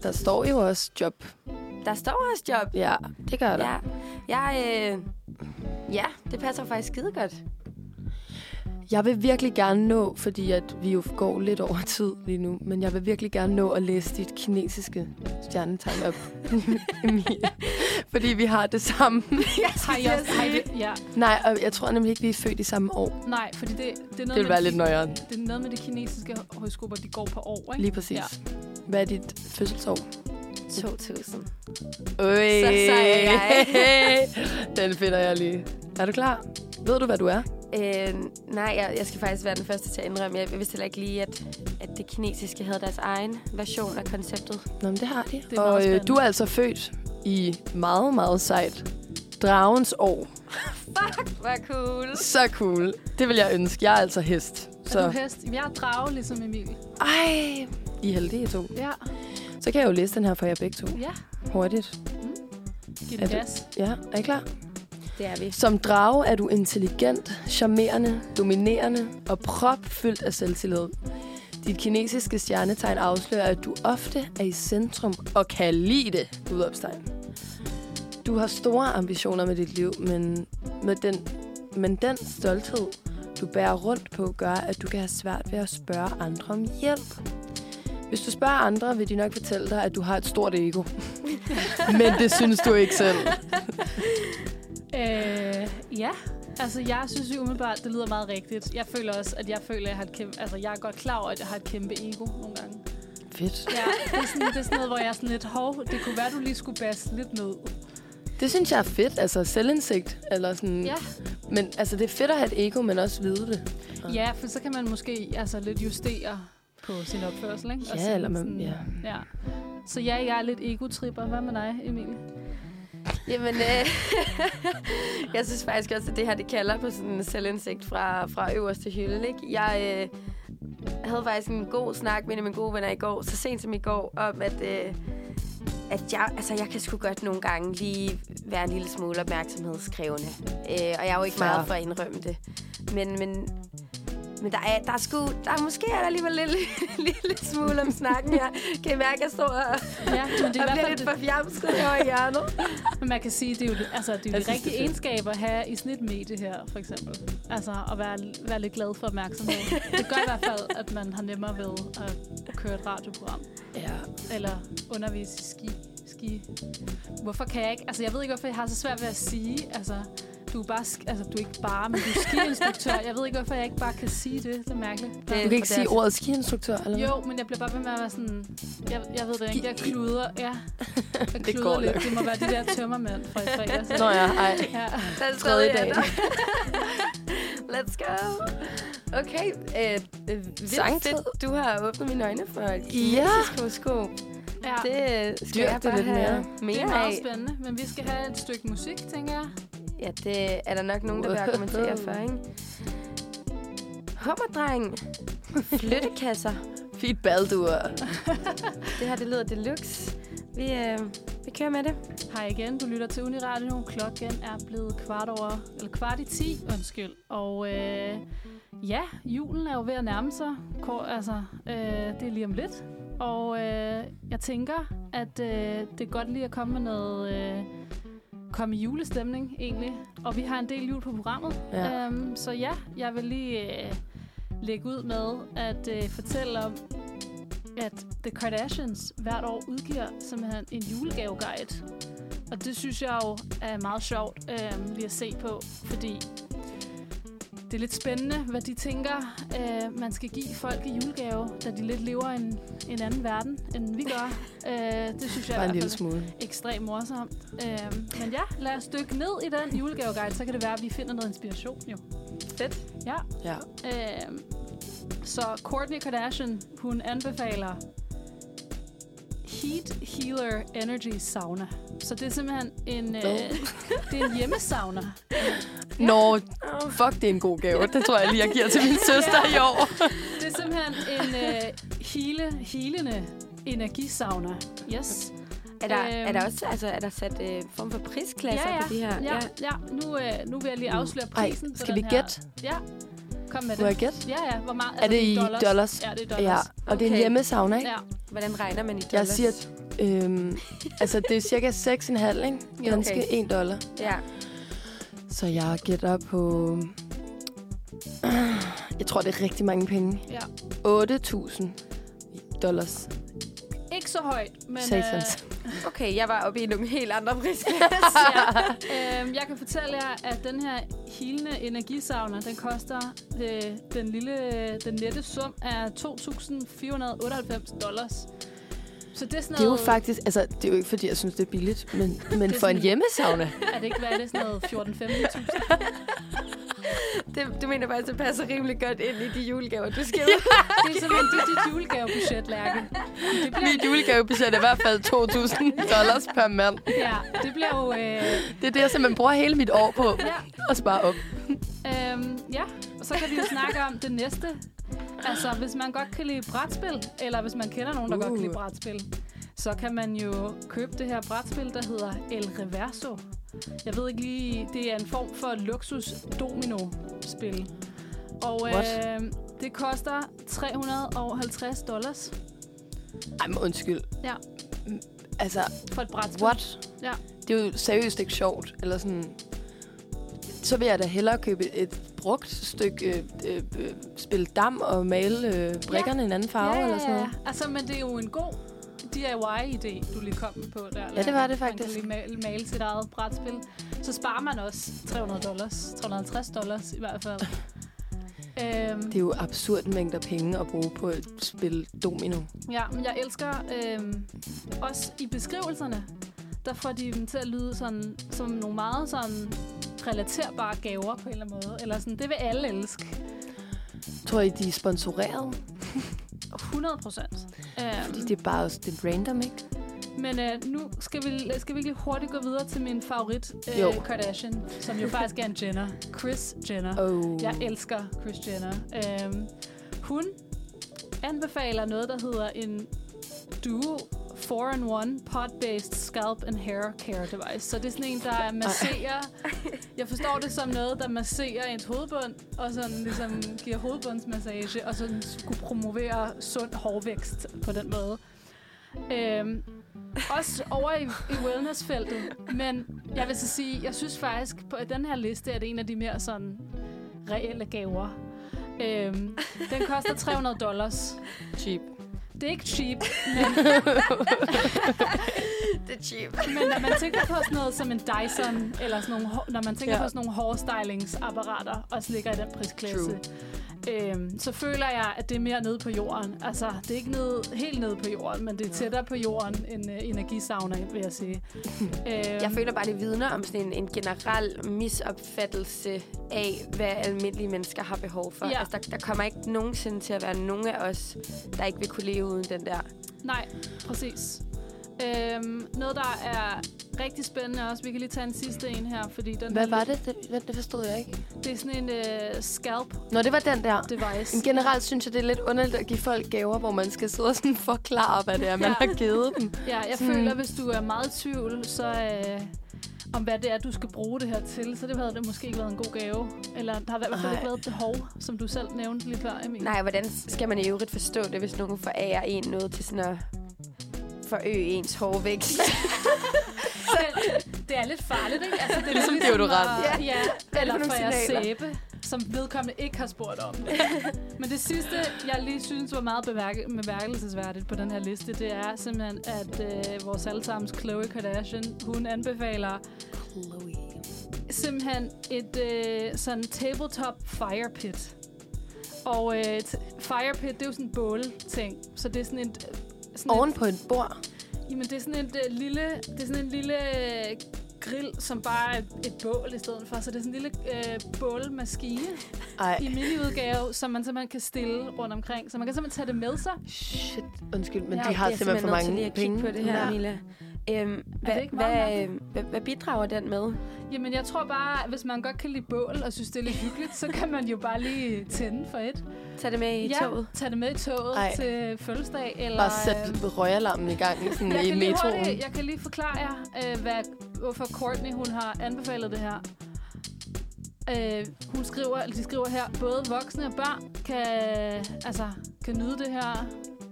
Der står jo også job. der står også job. Ja, det gør der. Ja, jeg, øh, ja, det passer faktisk skide godt. Jeg vil virkelig gerne nå, fordi at vi jo går lidt over tid lige nu, men jeg vil virkelig gerne nå at læse dit kinesiske stjernetegn op, Emilie. fordi vi har det samme. Har I også, har I, ja. Nej, og jeg tror nemlig ikke, vi er født i samme år. Nej, fordi det, det er noget Det med vil være de- lidt nøjere. Det er noget med de kinesiske højskoler, de går på år, ikke? Lige præcis. Ja. Hvad er dit fødselsår? 2000. Øj. Så sej er jeg. Den finder jeg lige. Er du klar? Ved du, hvad du er? Øh, nej, jeg, jeg skal faktisk være den første til at indrømme. Jeg vidste heller ikke lige, at, at det kinesiske havde deres egen version af konceptet. Nå, men det har de. Det er og øh, du er altså født i meget, meget sejt. Dragens år. Hvor cool. Så cool. Det vil jeg ønske. Jeg er altså hest. Er Så. du hest? Jeg er drage, ligesom Emilie. Ej, I er heldige to. Ja. Så kan jeg jo læse den her for jer begge to. Ja. Hurtigt. Giv Er det du- gas. Ja, er I klar? Det er vi. Som drage er du intelligent, charmerende, dominerende og propfyldt af selvtillid. Dit kinesiske stjernetegn afslører, at du ofte er i centrum og kan lide det, udopstegn. Du har store ambitioner med dit liv, men, med den, men den stolthed, du bærer rundt på, gør, at du kan have svært ved at spørge andre om hjælp. Hvis du spørger andre, vil de nok fortælle dig, at du har et stort ego. men det synes du ikke selv. Øh, ja. Altså, jeg synes jo umiddelbart, det lyder meget rigtigt. Jeg føler også, at jeg føler, at jeg har et kæmpe... Altså, jeg er godt klar over, at jeg har et kæmpe ego nogle gange. Fedt. Ja, det er sådan, det er sådan noget, hvor jeg er sådan lidt, hov, det kunne være, du lige skulle basse lidt ned. Det synes jeg er fedt, altså selvindsigt. Eller sådan. Ja. Men altså, det er fedt at have et ego, men også vide det. Ja, for så kan man måske altså, lidt justere på sin opførsel, ikke? Ja, sådan- eller man- sådan- ja. ja. Så ja, jeg er lidt egotripper. Hvad med dig, Emilie? Jamen, øh, jeg synes faktisk også, at det her, det kalder på sådan en selvindsigt fra, fra øverste hylde, ikke? Jeg øh, havde faktisk en god snak med en af mine gode venner i går, så sent som i går, om at, øh, at jeg, altså, jeg kan sgu godt nogle gange lige være en lille smule opmærksomhedskrævende. Øh, og jeg er jo ikke Fair. meget for at indrømme det. Men, men, men der er, der er sgu, der er måske er der alligevel lidt, lille smule om snakken her. Kan I mærke, at jeg står og, Ja, men det er og bliver lidt for fjamsket her i hjørnet? Men man kan sige, det er jo, altså, det er jo Jeg de rigtige det er egenskaber at have i sådan et medie her, for eksempel. Altså at være, være lidt glad for opmærksomhed. Det gør i hvert fald, at man har nemmere ved at køre et radioprogram. Ja. Eller undervise i ski. Ski. Hvorfor kan jeg ikke? Altså, jeg ved ikke, hvorfor jeg har så svært ved at sige. Altså, du er, bare, sk- altså, du er ikke bare, men du er skiinstruktør. Jeg ved ikke, hvorfor jeg ikke bare kan sige det. Det er mærkeligt. Det- Du kan ikke sige ordet skiinstruktør, eller hvad? Jo, men jeg bliver bare ved med at være sådan... Jeg, jeg ved det ikke. Jeg kluder. Ja. Jeg Det kluder går lidt. nok. Det må være de der tømmermænd fra i fredags. Nå ja, ej. Ja. Tredje dag. Let's go. Okay, øh, øh, vildt Sangtid. fedt. Du har åbnet mine øjne for et Ja. kinesisk horoskop. Ja. Det skal Dyrk jeg bare lidt have mere. mere Det er meget spændende, men vi skal have et stykke musik, tænker jeg. Ja, det er der nok nogen, der vil argumentere for, ikke? Hummerdreng. Flyttekasser. Fint baldur. Det her, det lyder deluxe. Vi, øh, vi kører med det. Hej igen, du lytter til Uniradio. Klokken er blevet kvart over, eller kvart i 10, undskyld. Og øh, ja, julen er jo ved at nærme sig. Kort, altså, øh, det er lige om lidt. Og øh, jeg tænker, at øh, det er godt lige at komme med noget... Øh, komme i julestemning, egentlig. Og vi har en del jul på programmet. Ja. Øhm, så ja, jeg vil lige øh, lægge ud med at øh, fortælle om, at The Kardashians hvert år udgiver simpelthen en julegaveguide. Og det synes jeg jo er meget sjovt øh, lige at se på, fordi det er lidt spændende, hvad de tænker, øh, man skal give folk i julegave, da de lidt lever en, en anden verden, end vi gør. øh, det synes jeg Bare er en lille smule. ekstremt morsomt. Øh, men ja, lad os dykke ned i den julegaveguide, så kan det være, at vi finder noget inspiration jo. Fedt. Ja. Ja. Øh, så Kourtney Kardashian, hun anbefaler Heat Healer Energy Sauna. Så det er simpelthen en, øh, det er en hjemmesauna. Nå, fuck, det er en god gave. Det tror jeg lige, jeg giver til min søster i år. Det er simpelthen en øh, hele, helende energisauna. Yes. Er der, Øhm. er der også altså, er der sat øh, form for prisklasser Ja, ja. på de her? Ja, ja. Nu, øh, nu vil jeg lige afsløre Ej, prisen. på skal den vi gætte? Ja, kom med Må jeg det. gætte? Ja, ja. Hvor meget? Er det i dollars? dollars? Ja, det er Ja, dollars. og det er en Okay. hjemmesauna, ikke? Ja. Hvordan regner man i Jeg dollars? siger, øhm, altså det er cirka 6,5, ikke? Ja, Danske okay. 1 dollar. Ja. Så jeg gætter på... Jeg tror, det er rigtig mange penge. ja. 8.000 dollars. Ikke så højt, men... Satans. Okay, jeg var oppe i nogle helt andre prisklasser. ja. øhm, jeg kan fortælle jer, at den her helende energisauna, den koster øh, den lille, den nette sum af 2.498 dollars. Så det er sådan Det er jo noget, faktisk... Altså, det er jo ikke, fordi jeg synes, det er billigt, men, men for en sådan- hjemmesauna... er det ikke, hvad er det, sådan noget 14-15.000? det, du mener faktisk, det passer rimelig godt ind i de julegaver, du skal Det er simpelthen det, dit julegavebudget, Lærke. Det bliver, Mit julegavebudget er i hvert fald 2.000 dollars per mand. ja, det bliver jo... Øh, Det er det, jeg simpelthen bruger hele mit år på. ja, Og spare op. Øhm, ja, og så kan vi jo snakke om det næste. Altså, hvis man godt kan lide brætspil, eller hvis man kender nogen, der uh. godt kan lide Uh. brætspil, så kan man jo købe det her brætspil, der hedder El Reverso. Jeg ved ikke lige, det er en form for luksus domino-spil. Og What? øh, det koster 350 dollars Ej, men undskyld. Ja. Altså, for et brætspil. what? Ja. Det er jo seriøst ikke sjovt. Eller sådan... Så vil jeg da hellere købe et brugt stykke øh, øh, spille dam og male øh, brikkerne i en anden farve ja, ja, eller sådan noget. Ja. Altså, men det er jo en god DIY-idé, du lige kom på der. Ja, det var det Man faktisk. kan lige male, male sit eget brætspil. Så sparer man også 300 dollars, 350 dollars i hvert fald. øhm, Det er jo absurd mængder penge at bruge på et spil domino. ja, men jeg elsker øhm, også i beskrivelserne, der får de dem til at lyde sådan, som nogle meget sådan relaterbare gaver på en eller anden måde. Eller sådan, det vil alle elske. Tror I, de er sponsoreret? 100 procent. Fordi Øhm, det er bare også det er random, ikke? Men øh, nu skal vi, skal vi lige hurtigt gå videre til min favorit, øh, Jo. Kardashian, som jo faktisk er en Jenner. Chris Jenner. Oh. Jeg elsker Chris Jenner. Øhm, hun anbefaler noget, der hedder en Duo 4-in-1 Pod-Based Scalp and Hair Care Device. Så det er sådan en, der masserer... Jeg forstår det som noget, der masserer ens hovedbund, og sådan ligesom giver hovedbundsmassage, og sådan skulle promovere sund hårvækst på den måde. Øhm, også over i, i wellnessfeltet. Men jeg vil så sige, jeg synes faktisk, på den her liste er det en af de mere sådan reelle gaver. Øhm, den koster 300 dollars. Cheap. Det er ikke cheap, men, det er cheap. men når man tænker på sådan noget som en Dyson, eller sådan nogle, når man tænker Ja. på sådan nogle hårstylingsapparater, også ligger i den prisklasse, øhm, så føler jeg, at det er mere nede på jorden. Altså, det er ikke nede, helt nede på jorden, men det er tættere på jorden end uh, energisauna, vil jeg sige. øhm, Jeg føler bare, det vidner om sådan en, en generel misopfattelse af, hvad almindelige mennesker har behov for. Ja. Altså, der, der kommer ikke nogensinde til at være nogen af os, der ikke vil kunne leve uden den der. Nej, præcis. Øhm, noget, der er rigtig spændende også. Vi kan lige tage en sidste en her, fordi den Hvad var det? Det, hvad- det forstod jeg ikke. Det er sådan en uh, scalp Nå, det var den der. device. Men generelt synes jeg, det er lidt underligt at give folk gaver, hvor man skal sidde og sådan forklare, hvad det er, man Ja. har givet dem. Ja, jeg Sådan- føler, hvis du er meget i tvivl, så øh, om hvad det er, du skal bruge det her til, så det havde det måske ikke været en god gave. Eller der har i hvert fald ikke været et behov, som du selv nævnte lige før, Emil. Nej, hvordan skal man i øvrigt forstå det, hvis nogen forærer en noget til sådan at forøge ens hårvækst? det er lidt farligt, ikke? Altså, det er Ligesom lidt deodorant. At, ja, er eller for jeres sæbe, som vedkommende ikke har spurgt om. Men det sidste, jeg lige synes var meget bemærke- bemærkelsesværdigt på den her liste, det er simpelthen, at øh, vores allesammens Khloe Kardashian, hun anbefaler Chloe. simpelthen et øh, sådan tabletop fire pit. Og øh, fire pit, det er jo sådan en bålting. Så det er sådan et... Oven på et bord. Jamen, det er sådan et øh, lille... Det er sådan en lille øh, grill, som bare er et, bål i stedet for. Så det er sådan en lille øh, bålmaskine Ej, i mini-udgave, som man simpelthen kan stille rundt omkring. Så man kan simpelthen tage det med sig. shit. Undskyld, men Ja, de har er simpelthen for nødt til mange lige at penge. kigge på det her, Ja. Mila. Øhm, hvad, ikke meget hvad, mærkeligt? hvad, hvad bidrager den med? Jamen, jeg tror bare, at hvis man godt kan lide bål og synes, det er lidt hyggeligt, så kan man jo bare lige tænde for et. Tag det med i ja, toget. tage det med i toget Ej. Til fødselsdag. Eller, Bare øh, sæt røgalarmen i gang sådan jeg i kan, lige metroen. hurtigt, jeg kan lige forklare jer, øh, hvad, hvorfor Courtney hun har anbefalet det her. Øh, hun skriver, eller de skriver her, både voksne og børn kan, altså, kan nyde det her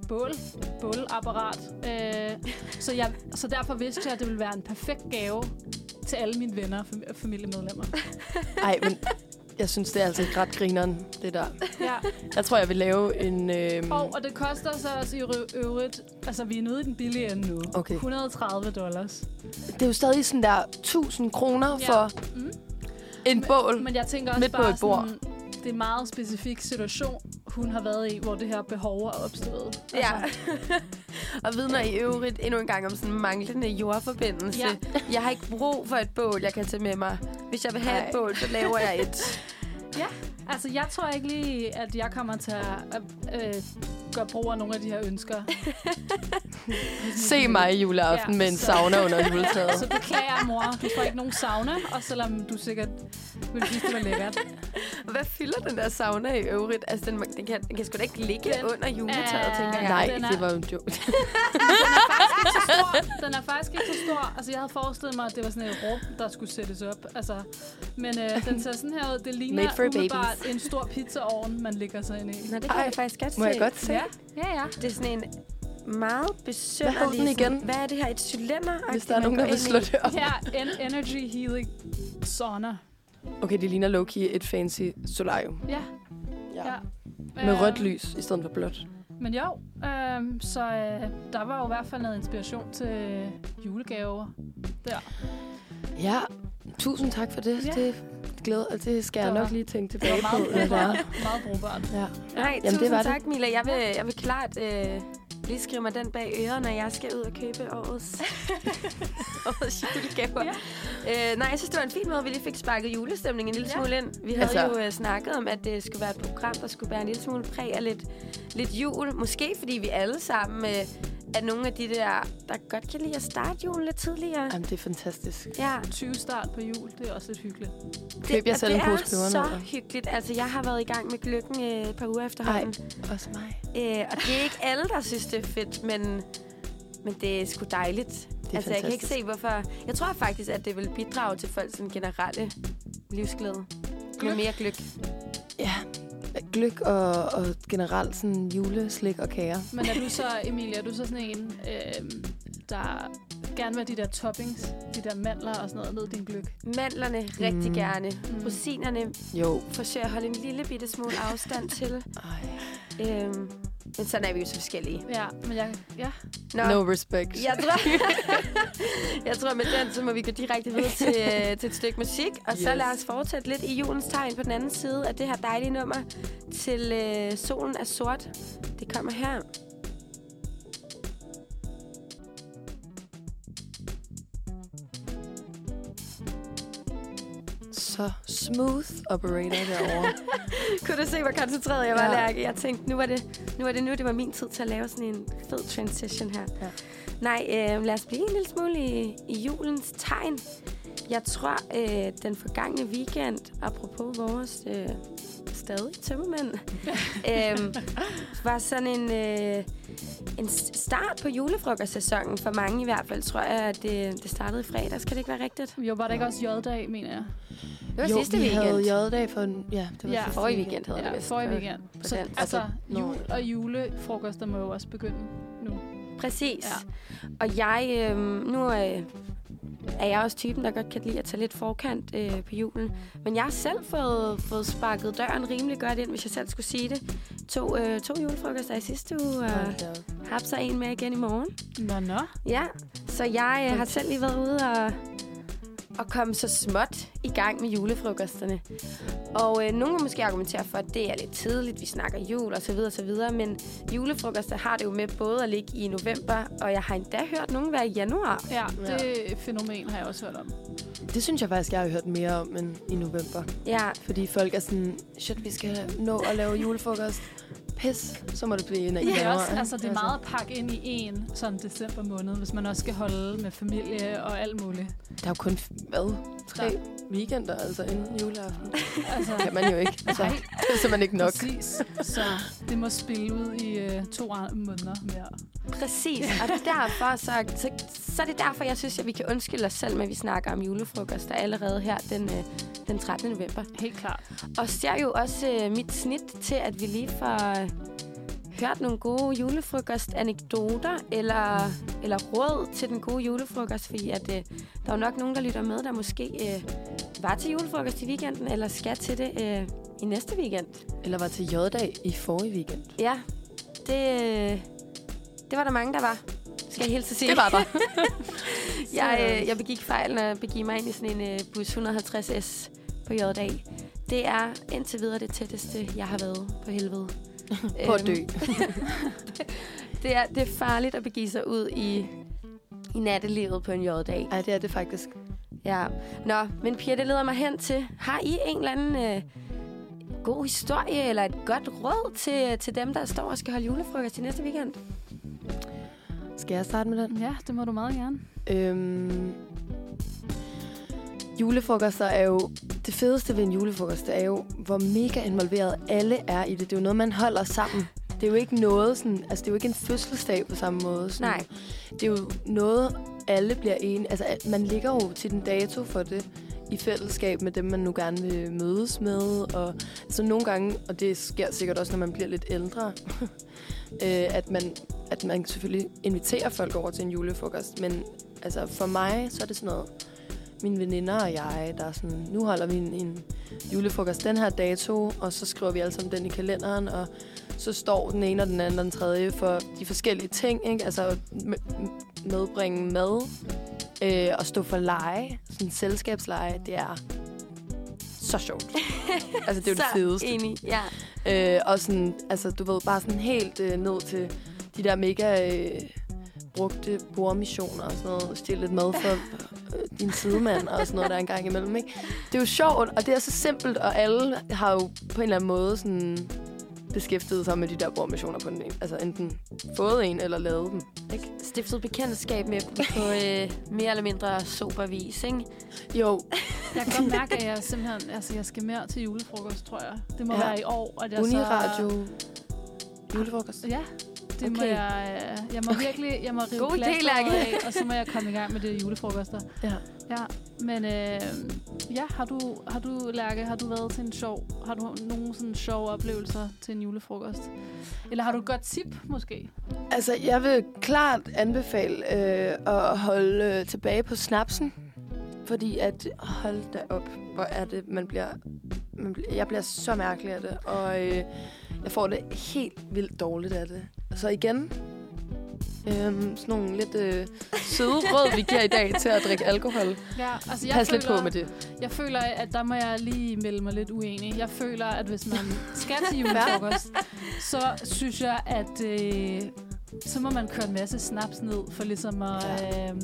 bål, bålapparat. Øh, så, jeg, så derfor vidste jeg, at det ville være en perfekt gave til alle mine venner og fam- familiemedlemmer. Ej, men jeg synes, det er altså ret grineren, det der. Ja. Jeg tror, jeg vil lave en... Øhm, Og, og det koster så også i rø- øvrigt, altså vi er nede i den billige ende nu, Okay. 130 dollars. det er jo stadig sådan der 1000 kroner Ja. for Mm. en bål. Men jeg tænker også Midt på bare et bord. sådan, det er en meget specifik situation, hun har været i, hvor det her behov er opstået. Ja. og vidner i øvrigt endnu en gang om sådan manglende jordforbindelse. Ja. Jeg har ikke brug for et bål, jeg kan tage med mig. Hvis jeg vil have Ej. et bål, så laver jeg et. Altså, jeg tror ikke lige, at jeg kommer til at øh, gøre brug af nogle af de her ønsker. Se mig i juleaften Ja, med en så- sauna under juletræet. Så beklager mor. Du får ikke nogen sauna, og selvom du sikkert ville synes, det var lækkert. Og Hvad fylder den der sauna i øvrigt? Altså, den, den, kan, den kan sgu da ikke ligge Den under juletræet, er- tænker jeg. Nej, den er- det var jo en joke. så stor. Den er faktisk ikke så stor. Altså, jeg havde forestillet mig, at det var sådan et rum, der skulle sættes op. Altså, men øh, den ser sådan her ud. Det ligner Made for umiddelbart babies. en stor pizzaovn, man ligger sig ind i. Nå, det kan Ej, jeg faktisk godt Må se. jeg godt se? Ja, ja, ja. Det er sådan en meget besønderlig... Hvad den igen? Hvad er det her? Et cylinder? Hvis der er nogen, der vil slå det op. Her, en energy healing sauna. Okay, det ligner low-key et fancy solarium. Ja, Ja. ja. Med Øh, rødt lys i stedet for blåt. Men jo, øh, så øh, der var jo i hvert fald noget inspiration til julegaver der. Ja, tusind tak for det. Ja. Det glæder, altså, det skal jeg Det var- nok lige tænke Det tilbage var på. det er. brugbart. meget brugbart. Ja. Nej, Jamen, tusind det var det. tak, Mila. Jeg vil, jeg vil klart øh, lige skrive mig den bag øret, når jeg skal ud og købe årets, årets julegaver. Ja. Øh, nej, jeg synes, det var en fin måde, vi lige fik sparket julestemningen en lille Ja. smule ind. Vi havde Altså- altså, jo øh, snakket om, at det skulle være et program, der skulle være en lille smule præg af lidt, lidt jul. Måske fordi vi alle sammen øh, er nogle af de der, der godt kan lide at starte julen lidt tidligere. Jamen, det er fantastisk. Ja, 20 start på jul, det er også lidt hyggeligt. Køb jer selv en det pose er pebernødder. så hyggeligt. Altså, jeg har været i gang med gløkken øh, et par uger efterhånden. Også mig. Øh, og det er ikke alle, der synes, det er fedt, men, men det er sgu dejligt. Det er altså, jeg kan ikke se, hvorfor... Jeg tror faktisk, at det vil bidrage til folks sådan, generelle livsglæde. Med mere gløk. Ja, gløk og, og generelt sådan juleslik og kager. Men er du så, Emilie, er du så sådan en, øh, der gerne vil have de der toppings, de der mandler og sådan noget ned i din gløk? Mandlerne rigtig Mm. gerne. Mm. Rosinerne Jo. forsøger at holde en lille bitte smule afstand til. Ej. Øhm, men sådan er vi jo så forskellige. Ja, men jeg, ja. Nå, No respect. Jeg tror, jeg tror med den, så må vi gå direkte videre til, øh, til et stykke musik. Og yes. så lad os fortsætte lidt i julens tegn på den anden side af det her dejlige nummer til øh, Solen er sort. Det kommer her. Så smooth operator derovre. Kunne du se, hvor koncentreret jeg var, Ja. Lærke? Jeg tænkte, nu var, det, nu var det nu, det var min tid til at lave sådan en fed transition her. Ja. Nej, øh, lad os blive en lille smule i, i julens tegn. Jeg tror, øh, den forgangne weekend, apropos vores øh, stadig tømmermænd, øh, var sådan en, øh, en start på julefrokostsæsonen. For mange i hvert fald, tror jeg, at det, det startede i fredags. Kan det ikke være rigtigt? Jo, var der ikke også J-dag, mener jeg? Det var jo, sidste vi weekend. havde J-dag for en... Ja, det var Ja. sidste Forrige weekend hedder Ja, det vist. forrige weekend. Så, dansk. altså, Altså, jul og julefrokoster må jo også begynde nu. Præcis. Ja. Og jeg, øh, nu øh, er jeg også typen, der godt kan lide at tage lidt forkant øh, på julen. Men jeg har selv fået, fået sparket døren rimelig godt ind, hvis jeg selv skulle sige det. To, øh, to julefrokoster i sidste uge, og op. har så en med igen i morgen. Nå, nå. Ja, så jeg øh, har selv lige været ude og, at komme så småt i gang med julefrokosterne. Og øh, nogen vil måske argumentere for, at det er lidt tidligt, vi snakker jul og så videre, og så videre, men julefrokoster har det jo med både at ligge i november, og jeg har endda hørt nogen være i januar. Ja, det fænomen har jeg også hørt om. Det synes jeg faktisk, jeg har hørt mere om end i november. Ja, Fordi folk er sådan, shit, vi skal nå at lave julefrokost. Pis, så må det blive en af Det januar, også, altså, det er meget at pakke ind i en sådan december måned, hvis man også skal holde med familie og alt muligt. Der er jo kun, hvad, tre Der- weekender, altså inden juleaften. Altså, kan man jo ikke. Altså, Nej. det er simpelthen ikke nok. Præcis. Så det må spille ud i øh, to andre måneder mere. præcis. Og derfor, så, så, så er det derfor, jeg synes, at vi kan undskylde os selv med, at vi snakker om julefrokoster allerede her den, øh, den 13. november. Helt klart. Og ser jo også øh, mit snit til, at vi lige får øh, hørt nogle gode julefrokost-anekdoter eller, eller råd til den gode julefrokost, fordi at, øh, der er jo nok nogen, der lytter med, der måske øh, var til julefrokost i weekenden, eller skal til det øh, i næste weekend. Eller var til J-dag i forrige weekend. Ja, det, øh, det var der mange, der var. Skal jeg helt sige. Det var der. jeg, øh, jeg begik fejlen at begive mig ind i sådan en øh, bus 150S på J-dag. Det er indtil videre det tætteste, jeg har været på helvede. På at dø. Øhm, det, er, det er farligt at begive sig ud i, i nattelivet på en J-dag. Ej, det er det faktisk. Ja. Nå, men Pia, det leder mig hen til, har I en eller anden øh, god historie eller et godt råd til, til dem, der står og skal holde julefrokost til næste weekend? Skal jeg starte med den? Ja, det må du meget gerne. Øhm, julefrokoster er jo... Det fedeste ved en julefrokost, det er jo, hvor mega involveret alle er i det. Det er jo noget, man holder sammen. Det er jo ikke noget sådan... Altså, det er jo ikke en fødselsdag på samme måde. Sådan. Nej. Det er jo noget, alle bliver enige... Altså, al- man ligger jo til den dato for det i fællesskab med dem, man nu gerne vil mødes med. Og så nogle gange, og det sker sikkert også, når man bliver lidt ældre, øh, at, man, at man selvfølgelig inviterer folk over til en julefrokost. Men altså, for mig, så er det sådan noget, mine veninder og jeg, der er sådan, nu holder vi en, en julefrokost den her dato, og så skriver vi alle sammen den i kalenderen, og så står den ene og den anden og den tredje for de forskellige ting, ikke? Altså at medbringe mad, øh, og stå for lege, sådan selskabsleje, det er så sjovt. altså, det er jo det fedeste. enig, ja. Øh, og sådan, altså, du ved, bare sådan helt øh, ned til de der mega øh, brugte bordmissioner og sådan noget. Stjæl lidt mad for øh, din sidemand og sådan noget der engang imellem, ikke? Det er jo sjovt, og det er så simpelt, og alle har jo på en eller anden måde sådan beskæftiget sig med de der bordmissioner på den ene. Altså enten fået en eller lavet dem, ikke? Stiftet bekendtskab med dem på øh, mere eller mindre sober vis, ikke? Jo, Jeg kan godt mærke, at jeg simpelthen altså, jeg skal mere til julefrokost, tror jeg. Det må Ja. være i år. At jeg Uniradio julefrokost. Så, ja, det må Okay. jeg... øh, Jeg må Okay. virkelig jeg må rive God idé, af, og så må jeg komme i gang med det julefrokoster. Ja. Ja, men øh, ja, har du, har du, Lærke, har du været til en sjov, har du nogen sådan sjove oplevelser til en julefrokost? Eller har du et godt tip, måske? Altså, jeg vil klart anbefale øh, at holde øh, tilbage på snapsen. Fordi at, hold da op, hvor er det, man bliver, man bliver jeg bliver så mærkelig af det. Og øh, jeg får det helt vildt dårligt af det. Så igen, øh, sådan nogle lidt øh, søde råd, vi giver i dag til at drikke alkohol. Ja, altså jeg Pas føler, lidt på med det. Jeg føler, at der må jeg lige melde mig lidt uenig. Jeg føler, at hvis man skal til julefrokost, så synes jeg, at øh, så må man køre en masse snaps ned for ligesom at øh,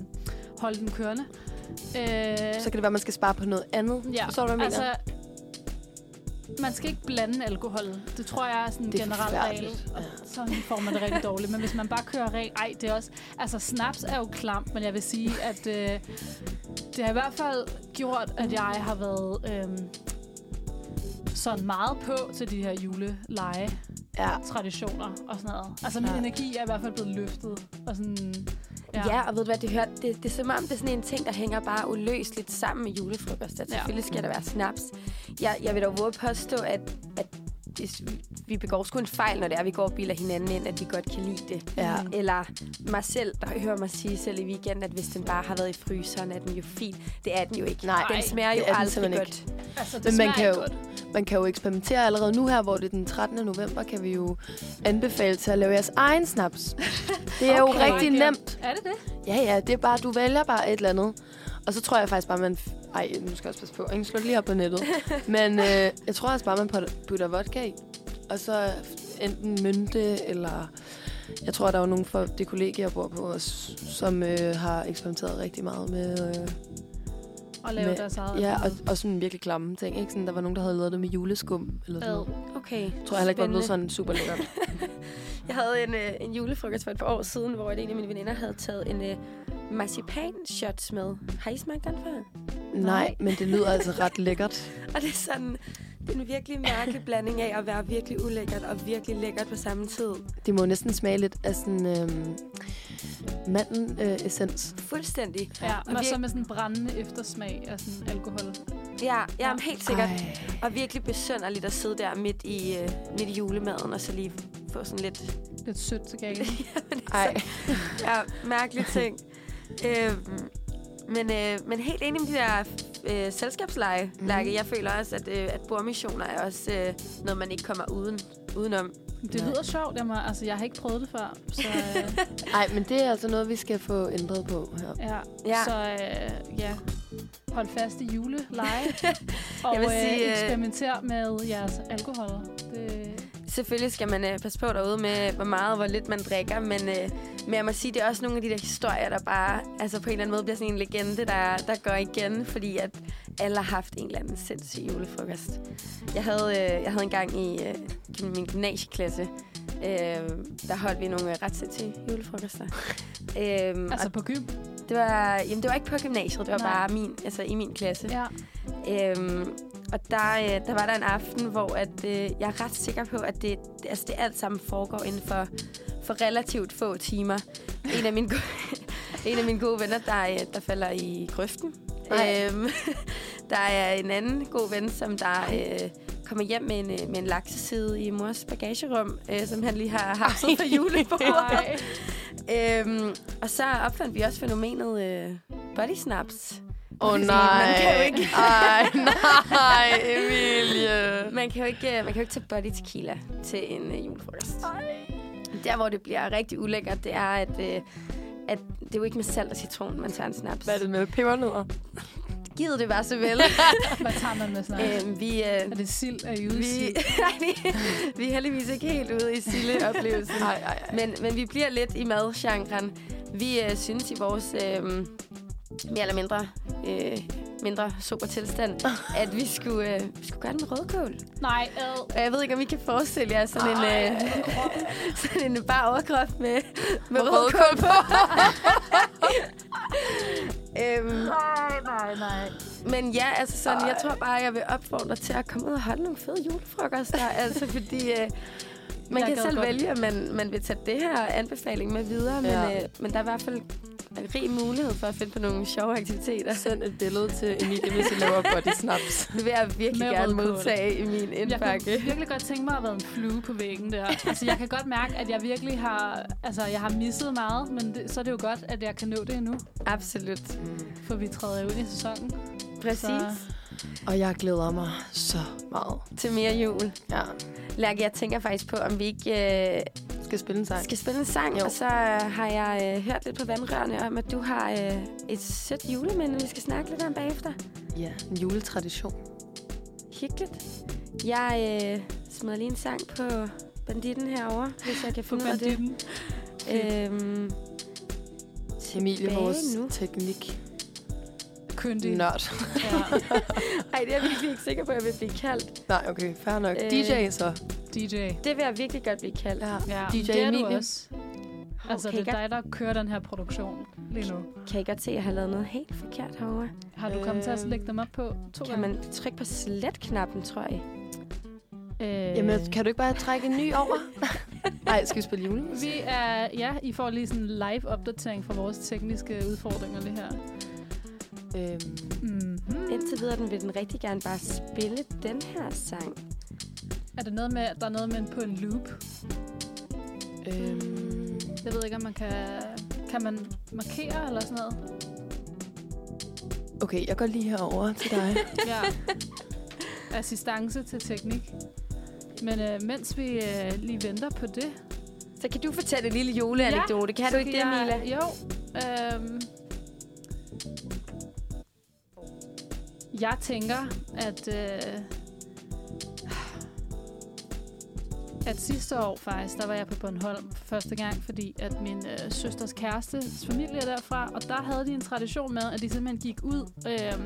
holde den kørende. Øh, Så kan det være, at man skal spare på noget andet. ja, Forstår du, hvad jeg mener? altså, man skal ikke blande alkohol. Det tror jeg er sådan en er generel regel. Og så får man det rigtig dårligt. Men hvis man bare kører rent... Ej, det er også... Altså, snaps er jo klamt, men jeg vil sige, at øh, det har i hvert fald gjort, at jeg har været øh, sådan meget på til de her juleleje Ja. traditioner og sådan noget. Altså, min Ja. energi er i hvert fald blevet løftet. Og sådan, Ja. ja, og ved du hvad, det, hør, det, det er som om, det er sådan en ting, der hænger bare uløseligt sammen med julefrokost. At Ja. selvfølgelig skal der være snaps. Jeg, jeg vil dog våge påstå, at, at hvis vi- vi begår sgu en fejl, når det er, vi går og bilder hinanden ind, at vi godt kan lide det. Ja. Eller mig selv, der hører mig sige selv i weekenden, at hvis den bare har været i fryseren, er den jo fin. Det er den jo ikke. Nej, den smager jo det aldrig godt. altså, det Men man kan ikke jo- godt. Man kan jo eksperimentere allerede nu her, hvor det er den 13. november, kan vi jo anbefale til at lave jeres egen snaps. Det er okay. jo Okay. rigtig nemt. Er det det? Ja, ja, det er bare, du vælger bare et eller andet. Og så tror jeg faktisk bare, man... Ej, nu skal jeg også passe på. Ingen slå lige op på nettet. Men øh, jeg tror også bare, man putter- vodka i. Og så enten mynte, eller... Jeg tror, der er jo nogle fra det kollegie, jeg bor på, også, som øh, har eksperimenteret rigtig meget med... Øh, Og lave med deres eget. ja, og, og sådan virkelig klamme ting. Ikke? Sådan, der var nogen, der havde lavet det med juleskum. Eller sådan noget. Okay. Jeg tror heller ikke, det var blevet sådan super lækkert. Jeg havde en, øh, en julefrokost for et par år siden, hvor en af mine veninder havde taget en øh, marcipan-shots med. Har I smagt den før? Nej, men det lyder altså ret lækkert. Og det er sådan det er en virkelig mærkelig blanding af at være virkelig ulækkert og virkelig lækkert på samme tid. Det må næsten smage lidt af sådan øhm, mandel-essens. Fuldstændig. Ja, Og og vir- så med sådan en brændende eftersmag af sådan alkohol. Ja, ja, men helt sikkert. Ej. Og virkelig besønderligt at sidde der midt i, øh, midt i julemaden, og så lige få sådan lidt Lidt sødt til gagen. Ej. ja, mærkelige ting. øhm, men, øh, men helt enig med de der øh, selskabsleje, mm. Jeg føler også, at, øh, at bordmissioner er også øh, noget, man ikke kommer uden, udenom. Det Nej. lyder sjovt. Jeg, må, altså, jeg har ikke prøvet det før. Så, øh, Ej, men det er altså noget, vi skal få ændret på her. ja. Ja. så øh, ja. Hold fast i juleleje. og Jeg vil sige, øh, øh, eksperimenter med jeres alkohol. Det, Selvfølgelig skal man øh, passe på derude med, hvor meget og hvor lidt man drikker, men, øh, men jeg må sige, det er også nogle af de der historier, der bare altså på en eller anden måde bliver sådan en legende, der, der går igen, fordi at alle har haft en eller anden sindssyg julefrokost. Jeg havde, øh, jeg havde engang i øh, min gymnasieklasse, øh, der holdt vi nogle øh, ret sindssyge julefrokoster. øhm, altså på gym. det var, jamen, det var ikke på gymnasiet, det var Nej. bare min, altså, i min klasse. Ja. Øhm, og der, øh, der var der en aften, hvor at, øh, jeg er ret sikker på, at det, altså, det alt sammen foregår inden for, for relativt få timer. En af mine, go- en af mine gode venner, der, øh, der falder i grøften. Ej. Øhm, der er en anden god ven, som der øh, kommer hjem med en, øh, med en lakseside i mors bagagerum, øh, som han lige har haft for julebordet. Øhm, og så opfandt vi også fænomenet øh, body snaps. Åh oh, Man nej. kan jo ikke- Ej, nej, Emilie. Man kan jo ikke, øh, man kan jo ikke tage body tequila til en øh, julefrokost. Der, hvor det bliver rigtig ulækkert, det er, at, øh, at det er jo ikke med salt og citron, man tager en snaps. Hvad er det med pebernødder? Givet det bare så vel. Hvad tager man med noget? øhm, vi, øh, Er det sild? Er I ude vi, sild? nej, vi, er heldigvis ikke helt ude i ej. Men, men vi bliver lidt i madgenren. Vi øh, synes i vores øh, mere eller mindre, øh, mindre super tilstand, at vi skulle, øh, vi skulle gøre det med rødkål. Nej, ad. Og jeg ved ikke, om I kan forestille jer sådan en, øh, sådan en bare overkrop med, med rødkål på. øhm, Nej, nej, nej. men ja, altså sådan, jeg tror bare, jeg vil opfordre til at komme ud og holde nogle fede julefrokoster. altså fordi øh, man kan selv godt. vælge, om man, man vil tage det her anbefaling med videre. Men, Ja. øh, men der er i hvert fald en rig mulighed for at finde på nogle sjove aktiviteter. Send et billede til Emilie, hvis I laver body snaps. Det vil jeg virkelig Med gerne modtage i min Jeg kunne indbakke. virkelig godt tænke mig at være en flue på væggen der. Altså, jeg kan godt mærke, at jeg virkelig har... Altså, jeg har misset meget, men det, så er det jo godt, at jeg kan nå det endnu. Absolut. For vi træder jo ind i sæsonen. Præcis. Så, Og jeg glæder mig så meget. Til mere jul. Ja. Lærke, jeg tænker faktisk på, om vi ikke øh, Skal spille en sang. skal spille en sang. Jo. Og så øh, har jeg øh, hørt lidt på vandrørene om, at du har øh, et sødt juleminde, vi skal snakke lidt om bagefter. Ja, en juletradition. Hyggeligt. Jeg øh, smider lige en sang på banditten herovre, hvis jeg kan finde ud af det. Øhm, Emilie, vores nu. teknik. Kyndig. Nørd. Ja. Ej, det er jeg virkelig ikke sikker på, at jeg vil blive kaldt. Nej, okay, fair nok. Øh. DJ så. DJ. Det vil jeg virkelig godt blive kaldt. Ja. Ja, DJ det er du også. Altså, kan, det er dig, der kører den her produktion lige nu. kan I godt se, at jeg har lavet noget helt forkert herovre? Har du kommet til at Øhm, lægge dem op på to Kan man trykke på slet-knappen, tror jeg? Øh, Jamen, kan du ikke bare trække en ny over? Nej, skal vi spille julemusik? Vi er, ja, I får lige sådan en live opdatering fra vores tekniske udfordringer lige her. Øhm, Mm-hmm. Indtil videre den vil den rigtig gerne bare spille den her sang. Er det noget med, at der er noget med på en loop? øhm, Jeg ved ikke, om man kan... Kan man markere eller sådan noget? okay, jeg går lige herover til dig. Ja. Assistance til teknik. Men øh, mens vi øh, lige venter på det... Så kan du fortælle en lille juleanekdote. kan så du ikke det, Mila? Jo. Øhm, jeg tænker, at... Øh, at sidste år faktisk, der var jeg på Bornholm for første gang, fordi at min øh, søsters kærestes familie er derfra, og der havde de en tradition med, at de simpelthen gik ud øh,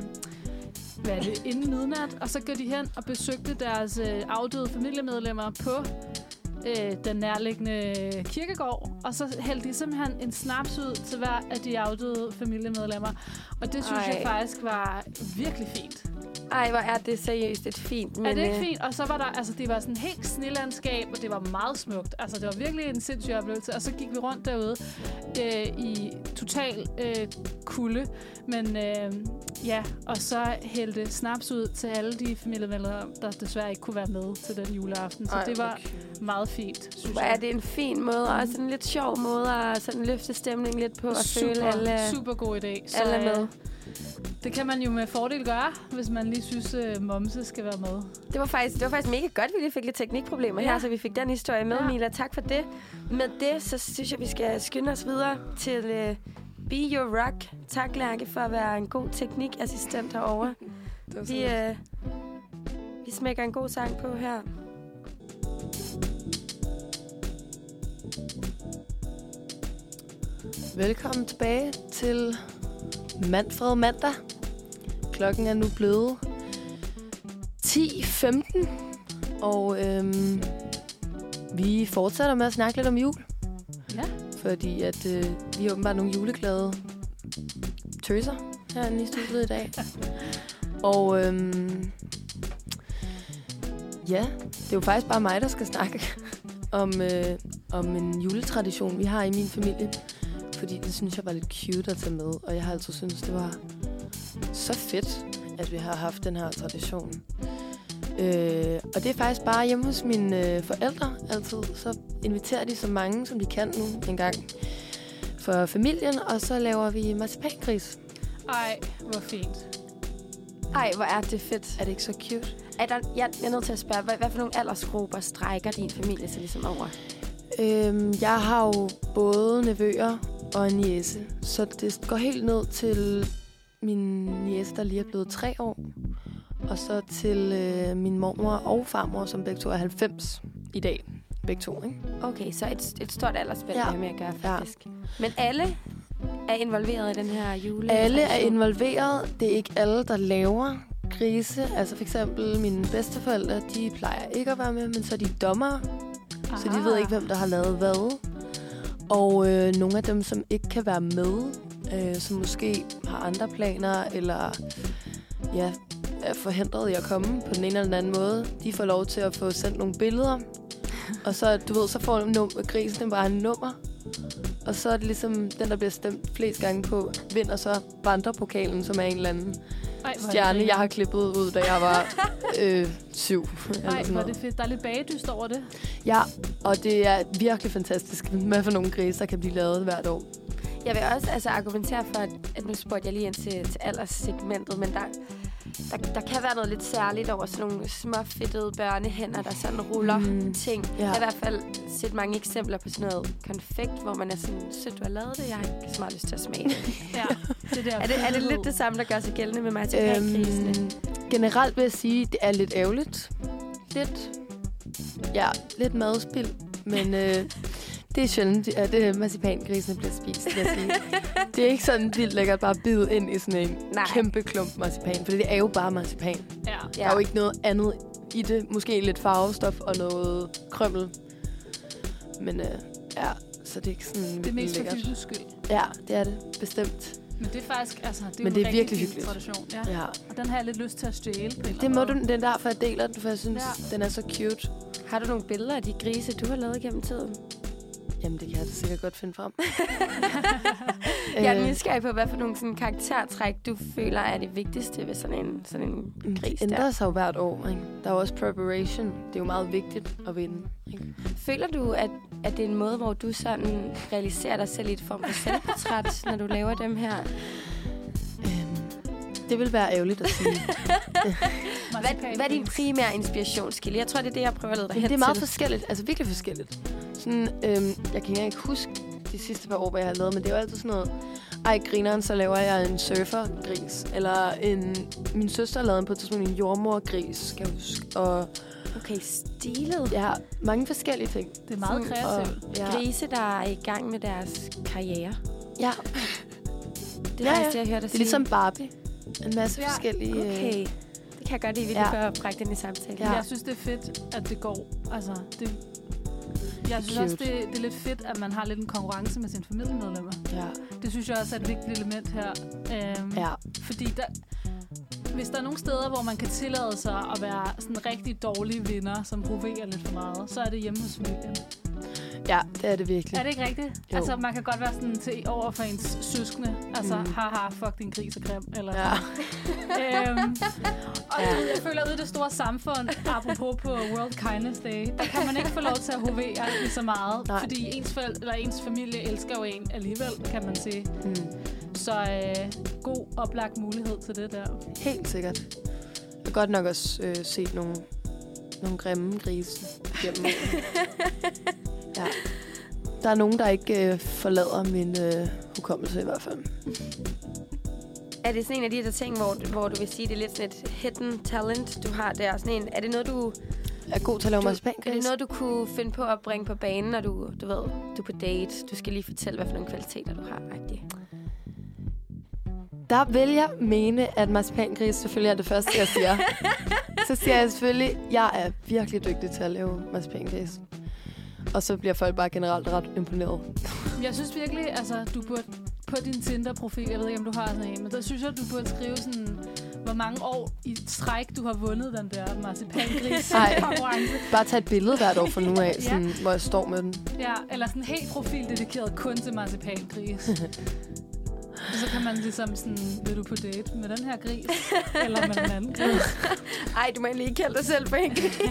hvad er det, inden midnat, og så går de hen og besøgte deres øh, afdøde familiemedlemmer på øh, den nærliggende kirkegård, og så hældte de simpelthen en snaps ud til hver af de afdøde familiemedlemmer. Og det synes Ej. jeg faktisk var virkelig fint. Ej, hvor er det seriøst et fint. Men, er det ikke fint? Og så var der, altså det var sådan helt snelandskab, og det var meget smukt. Altså det var virkelig en sindssyg oplevelse. Og så gik vi rundt derude øh, i total øh, kulde. Men øh, ja, og så hældte snaps ud til alle de familiemedlemmer, der desværre ikke kunne være med til den juleaften. Så Ej, det var okay. meget fint, synes Hvor. Er det en fin måde, og sådan en lidt sjov måde at sådan løfte stemningen lidt på, og super, føle alle... Super god idé. Så, alle med. Øh, det kan man jo med fordel gøre, hvis man lige synes, at uh, Momse skal være med. Det var, faktisk, det var faktisk mega godt, vi lige fik lidt teknikproblemer ja. her, så vi fik den historie med, ja. Mila. Tak for det. Med det, så synes jeg, vi skal skynde os videre til uh, Be Your Rock. Tak, Lærke, for at være en god teknikassistent herovre. vi, uh, vi smækker en god sang på her. Velkommen tilbage til Manfred mandag. Klokken er nu blevet 10.15, og øhm, vi fortsætter med at snakke lidt om jul. Ja. Fordi at øh, vi er åbenbart nogle juleglade tøser herinde i studiet i dag. og øhm, ja, det er jo faktisk bare mig, der skal snakke om, øh, om en juletradition, vi har i min familie fordi det synes jeg var lidt cute at tage med, og jeg har altid syntes, det var så fedt, at vi har haft den her tradition. Øh, og det er faktisk bare hjemme hos mine øh, forældre altid. Så inviterer de så mange, som de kan nu en gang for familien, og så laver vi marcipangris. Ej, hvor fint. Ej, hvor er det fedt. Er det ikke så cute? Er der, jeg er nødt til at spørge, hvad, hvad for nogle aldersgrupper strækker din familie så ligesom over? Øhm, jeg har jo både nevøer og en niese. Så det går helt ned til min niese, der lige er blevet tre år. Og så til øh, min mormor og farmor, som begge to er 90 i dag. Begge to, ikke? Okay, så et, et stort aldersspænd ja. med at gøre, faktisk. Ja. Men alle er involveret i den her jule? Alle er involveret. Det er ikke alle, der laver grise. Altså for eksempel mine bedsteforældre, de plejer ikke at være med, men så er de dommer. Så de ved ikke, hvem der har lavet hvad. Og øh, nogle af dem, som ikke kan være med, øh, som måske har andre planer, eller ja, er forhindret i at komme på den ene eller den anden måde, de får lov til at få sendt nogle billeder. Og så, du ved, så får num- grisen bare en nummer. Og så er det ligesom den, der bliver stemt flest gange på, vinder så vandrepokalen, som er en eller anden ej, stjerne, jeg har klippet ud, da jeg var øh, syv. Nej, hvor er det fedt. Der er lidt bagedyst over det. Ja, og det er virkelig fantastisk, hvad for nogle grise, der kan blive lavet hvert år. Jeg vil også altså, argumentere for, at, at nu spurgte jeg lige ind til, til alderssegmentet, men der, der, der kan være noget lidt særligt over sådan nogle småfedtede børnehænder, der sådan ruller mm. ting. Ja. Jeg har i hvert fald set mange eksempler på sådan noget konfekt, hvor man er sådan, sødt, du har lavet det, jeg har ikke så meget lyst til at smage det. ja, det der er, det, er det lidt det samme, der gør sig gældende med mig til øhm, Generelt vil jeg sige, det er lidt ærgerligt. Lidt, ja, lidt madspild, men øh, det er sjældent, at det marcipangrisene bliver spist, vil jeg sige. det er ikke sådan vildt lækkert bare at bide ind i sådan en Nej. kæmpe klump marcipan, for det er jo bare marcipan. Ja. Der er jo ikke noget andet i det. Måske lidt farvestof og noget krømmel. Men øh, ja, så det er ikke sådan Det er mest lækkert. for skyld. Ja, det er det. Bestemt. Men det er faktisk, altså, det er Men det er virkelig hyggeligt. tradition. Ja. ja. Og den har jeg lidt lyst til at stjæle på Det må du, den er derfor, jeg deler den, for jeg synes, ja. den er så cute. Har du nogle billeder af de grise, du har lavet gennem tiden? Jamen, det kan jeg sikkert godt finde frem. jeg er øh. nysgerrig på, hvad for nogle sådan, karaktertræk, du føler er det vigtigste ved sådan en, sådan en mm, gris Det ændrer sig jo hvert år. Ikke? Der er jo også preparation. Det er jo meget vigtigt at vinde. Ikke? Føler du, at, at det er en måde, hvor du sådan realiserer dig selv i et form for selvportræt, når du laver dem her? Det vil være ærgerligt at sige. hvad, hvad er din primære inspirationskilde? Jeg tror, det er det, jeg prøver at lede dig Det er meget til. forskelligt. Altså virkelig forskelligt. Sådan, øhm, jeg kan ikke huske de sidste par år, hvad jeg har lavet, men det er jo altid sådan noget ej, grineren, så laver jeg en surfergris. Eller en, min søster lavede på et tidspunkt en jordmorgris, skal jeg huske. Og Okay, stilet. ja, mange forskellige ting. Det er meget kreativt. Og, ja. Grise, der er i gang med deres karriere. ja, Det Ja, er ja. det, jeg hørte dig det er sige. ligesom Barbie. En masse Ja, forskellige... øh, Okay. Det kan jeg godt lide, vi Ja. lige bragt ind i samtalen. Ja. Jeg synes, det er fedt, at det går. Altså, det, jeg synes Cute. også, det, det er lidt fedt, at man har lidt en konkurrence med sine familiemedlemmer. Ja. Det synes jeg også er et vigtigt element her. Øhm, ja. Fordi der, hvis der er nogle steder, hvor man kan tillade sig at være sådan en rigtig dårlig vinder, som proverer lidt for meget, så er det hjemme hos familien. Ja, det er det virkelig. Er det ikke rigtigt? Jo. Altså, man kan godt være sådan til over for ens søskende. Altså, Mm. haha, fuck din gris og grim. Eller Ja. øhm, og Ja. jeg føler, ude i det store samfund, apropos på World Kindness Day, der kan man ikke få lov til at hovere lige så meget. Nej. Fordi ens, forældre, eller ens familie elsker jo en alligevel, kan man sige. Mm. Så øh, god oplagt mulighed til det der. Helt sikkert. Jeg har godt nok også øh, set nogle, nogle grimme grise gennem ja. Der er nogen, der ikke øh, forlader min øh, hukommelse i hvert fald. Er det sådan en af de der ting, hvor, hvor du vil sige, det er lidt sådan et hidden talent, du har der? Sådan en, er det noget, du, er god til at lave du, marcipangris. er det noget, du kunne finde på at bringe på banen, når du, du ved, du er på date? Du skal lige fortælle, hvad for nogle kvaliteter du har. Rigtig. Der vil jeg mene, at marcipangris selvfølgelig er det første, jeg siger. så siger jeg selvfølgelig, at jeg er virkelig dygtig til at lave marcipangris. Og så bliver folk bare generelt ret imponeret. Jeg synes virkelig, altså, du burde på din Tinder-profil, jeg ved ikke, om du har sådan en, men der synes jeg, du burde skrive sådan, hvor mange år i træk, du har vundet den der marcipangris Ej. konkurrence. Bare tage et billede hvert år fra nu af, Ja. sådan, hvor jeg står med den. Ja, eller sådan helt profil dedikeret kun til marcipangris. Så kan man ligesom sådan, vil du på date med den her gris? eller med den anden gris? Ej, du må egentlig ikke kalde dig selv for en gris.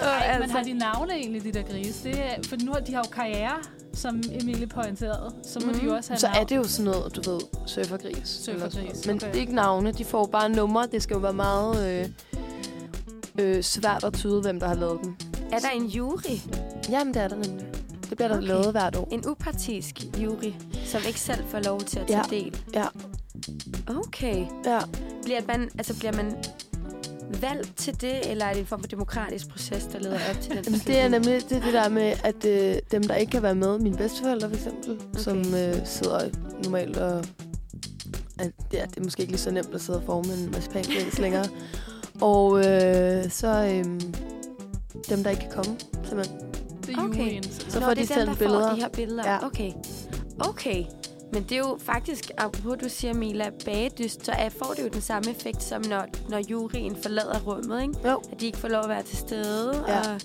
Ej, altså. men har de navne egentlig, de der grise? Det er, for nu har de har jo karriere, som Emilie pointerede. Så må mm. de jo også have Så navn. er det jo sådan noget, du ved, surfergris. eller Surfergris, sådan noget. Men okay. det er ikke navne, de får bare numre. Det skal jo være meget øh, øh, svært at tyde, hvem der har lavet dem. Er der en jury? Jamen, det er der nemlig. Det bliver der Okay. okay. lavet hvert år. En upartisk jury, som ikke selv får lov til at tage Ja. del? Ja. Okay. Ja. Bliver man, altså bliver man valgt til det, eller er det en form for demokratisk proces, der leder op til den Jamen, det er nemlig det, det der med, at øh, dem, der ikke kan være med, mine bedsteforældre for eksempel, okay. som øh, sidder normalt og... At, ja, det er måske ikke lige så nemt at sidde og forme en marcipangris længere. Og øh, så øh, dem, der ikke kan komme, simpelthen. Okay. juryen. Så Nå, får det de dem, sendt der billeder. får de her billeder. Ja. Okay. Okay. Men det er jo faktisk, apropos du siger, Mila, bagedyst, så er, får det jo den samme effekt, som når, når juryen forlader rummet, ikke? Jo. At de ikke får lov at være til stede, Ja. og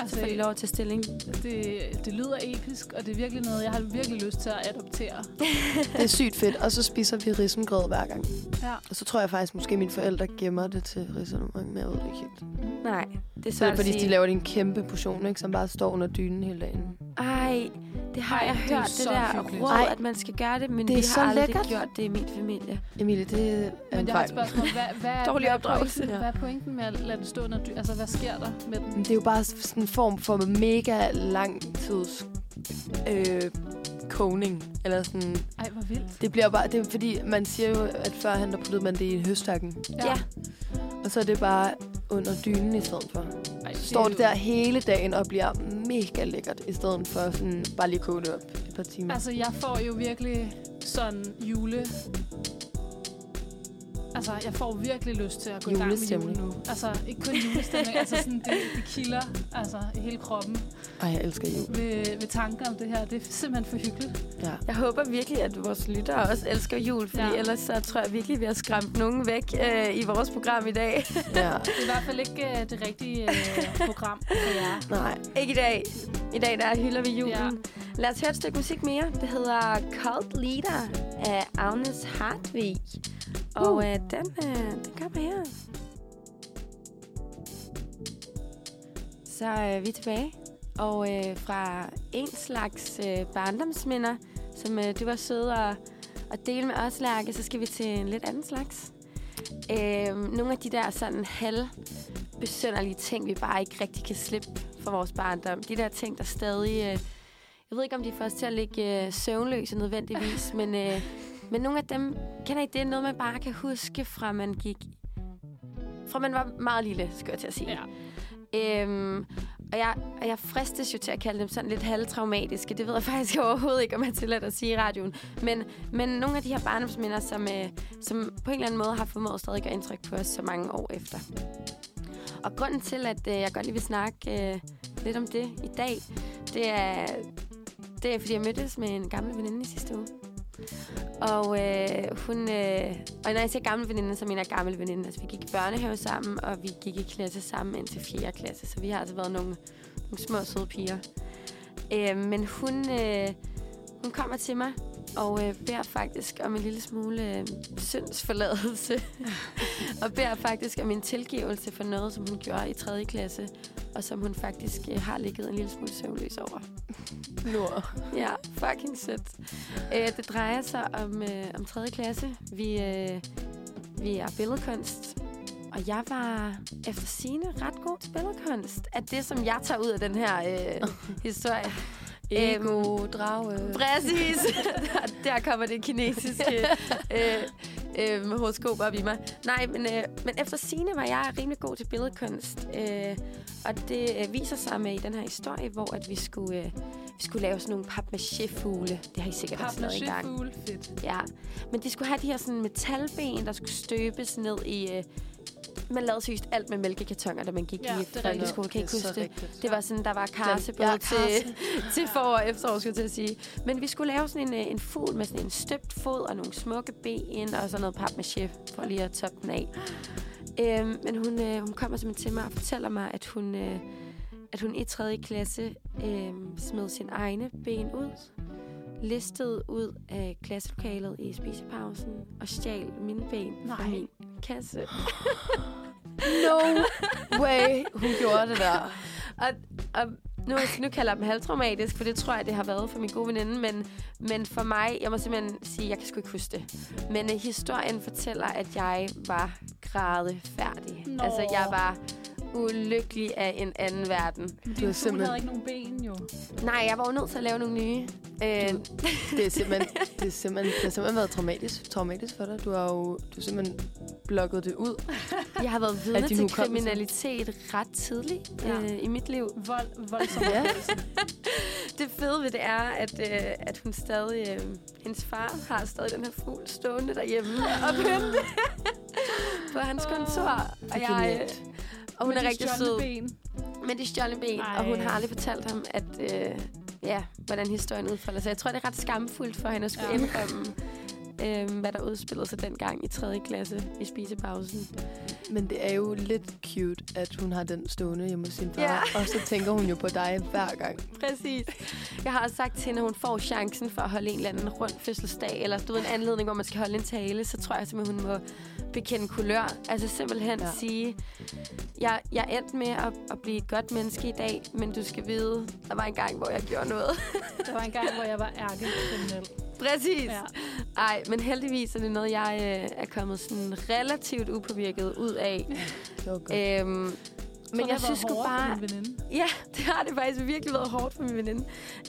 Altså, så får de lov at tage stilling. det, det lyder episk, og det er virkelig noget, jeg har virkelig lyst til at adoptere. Det er sygt fedt. Og så spiser vi risengrød hver gang. Ja. Og så tror jeg faktisk, måske mine forældre gemmer det til risengrød, men jeg ved det ikke helt. Nej, det er Så svært er at fordi, sige. de laver det en kæmpe portion, ikke, som bare står under dynen hele dagen. Ej, det har Ej, jeg det er hørt, det, der hyggeligt. råd, Ej. at man skal gøre det, men Det er vi så har aldrig lækkert. gjort det i min familie. Emilie, det er Men en jeg har fejl. et spørgsmål. Hvad, hvad, Dårlig er opdragelse. Hvad er pointen med at lade det stå under dy- Altså, hvad sker der med den? Men Det er jo bare sådan en form for mega lang tids øh, kogning. Eller sådan, Ej, hvor vildt. det bliver bare, det er fordi, man siger jo, at førhen der puttede man det i høstakken. Ja. ja. Og så er det bare under dynen i stedet for. Ej, Så står det der hele dagen og bliver mega lækkert, i stedet for sådan bare lige koge det op et par timer. Altså, jeg får jo virkelig sådan jule... Altså, jeg får virkelig lyst til at gå i gang med jul Julestemning. nu. Altså, ikke kun julestemning, altså sådan, det, det kilder altså, i hele kroppen Ej, jeg elsker jul. ved, ved tanker om det her. Det er simpelthen for hyggeligt. Ja. Jeg håber virkelig, at vores lyttere også elsker jul, fordi Ja. ellers så tror jeg virkelig, vi har skræmt nogen væk øh, i vores program i dag. ja. Det er i hvert fald ikke uh, det rigtige uh, program for jer. Nej. Ikke i dag. I dag der hylder vi julen. Ja. Ja. Lad os høre et stykke musik mere. Det hedder Cult Leader af Agnes Hartvig. Og Uh. øh, den, øh, den kommer her. Så øh, vi er tilbage. Og øh, fra en slags øh, barndomsminder, som øh, du var sød at, at dele med os, Lærke, så skal vi til en lidt anden slags. Øh, nogle af de der sådan halv besønderlige ting, vi bare ikke rigtig kan slippe fra vores barndom. De der ting, der stadig øh, Jeg ved ikke, om de får os til at ligge øh, søvnløse nødvendigvis, men, øh, men nogle af dem, kender I det? Noget, man bare kan huske fra man gik... Fra man var meget lille, skal jeg til at sige. Ja. Øhm, og jeg, og jeg fristes jo til at kalde dem sådan lidt halvtraumatiske. Det ved jeg faktisk overhovedet ikke, om jeg er tilladt at sige i radioen. Men, men nogle af de her barndomsminder, som, øh, som på en eller anden måde har formået stadig at gøre indtryk på os så mange år efter. Og grunden til, at øh, jeg godt lige vil snakke øh, lidt om det i dag, det er, det er, fordi jeg mødtes med en gammel veninde i sidste uge. Og øh, hun... Øh, og når jeg siger gammel veninde, så mener jeg gammel veninde. Altså, vi gik i børnehave sammen, og vi gik i klasse sammen indtil 4. klasse. Så vi har altså været nogle, nogle små, søde piger. Øh, men hun, øh, hun kommer til mig og øh, beder faktisk om en lille smule øh, syndsforladelse. og beder faktisk om en tilgivelse for noget, som hun gjorde i 3. klasse. Og som hun faktisk øh, har ligget en lille smule søvnløs over. Nord. Ja, fucking sødt. Øh, det drejer sig om, øh, om 3. klasse. Vi, øh, vi er billedkunst. Og jeg var efter sine ret god til billedkunst. At det, som jeg tager ud af den her øh, historie. Ego, drage. Præcis. der, der kommer det kinesiske øh, øh, horoskop op i mig. Nej, men, øh, men efter sine var jeg rimelig god til billedkunst. Øh, og det øh, viser sig med i den her historie, hvor at vi skulle, øh, vi skulle lave sådan nogle papmaché-fugle. Det har I sikkert også lavet engang. Papmaché-fugle, fedt. Ja, men de skulle have de her sådan metalben, der skulle støbes ned i... Øh, man lavede seriøst alt med mælkekartoner, da man gik Ja, i folkeskole. Kan ikke huske det? rigtigt. Det var sådan, der var karse Ja, karse. til, til forår og efterår, skulle jeg til at sige. Men vi skulle lave sådan en, øh, en fugl med sådan en støbt fod og nogle smukke ben og sådan noget papmaché for lige at toppe den af. Øhm, men hun, øh, hun kommer simpelthen til mig og fortæller mig, at hun, øh, at hun i 3. klasse øh, smed sine egne ben ud, listede ud af klasselokalet i spisepausen og stjal mine ben fra Nej. min kasse. No way, hun gjorde det der. Og, og nu, nu kalder jeg dem halvtraumatisk, for det tror jeg, det har været for min gode veninde. Men, men for mig, jeg må simpelthen sige, jeg kan sgu ikke huske det. Men uh, historien fortæller, at jeg var grædefærdig. Nå. Altså, jeg var ulykkelig af en anden verden. Du din har fugl simpelthen- havde ikke nogen ben, jo. Nej, jeg var jo nødt til at lave nogle nye. Øh, Det er simpelthen, det er simpelthen, det har simpelthen været traumatisk, traumatisk for dig. Du har jo du har simpelthen blokket det ud. jeg har været vidne til kriminalitet ret tidligt Ja. øh, i mit liv. Vold, voldsom Ja. Det fede ved det er, at, øh, at hun stadig... Øh, hendes far har stadig den her fugl stående derhjemme og pynte på hans kontor. Og, jeg, øh. Og hun Med er rigtig sød. Ben. Men de stjålne ben, Ej. og hun har aldrig fortalt ham, at, øh, ja, hvordan historien udfolder sig. Jeg tror, det er ret skamfuldt for hende at skulle ja. indrømme, øh, hvad der udspillede sig dengang i 3. klasse i spisepausen. Men det er jo lidt cute, at hun har den stående hjemme hos sin far. Ja. Og så tænker hun jo på dig hver gang. Præcis. Jeg har også sagt til hende, at hun får chancen for at holde en eller anden rund fødselsdag, eller du ved, en anledning, hvor man skal holde en tale, så tror jeg simpelthen, hun må bekende kulør. Altså simpelthen Ja. ja. sige, jeg, jeg endte med at, at blive et godt menneske i dag, men du skal vide, der var en gang, hvor jeg gjorde noget. Der var en gang, hvor jeg var ærkekriminel. Præcis. Ja. Ej, men heldigvis er det noget, jeg øh, er kommet sådan relativt upåvirket ud af. Det var godt. Øhm, Så men jeg har synes sgu bare... Ja, det har det faktisk virkelig været hårdt for min veninde.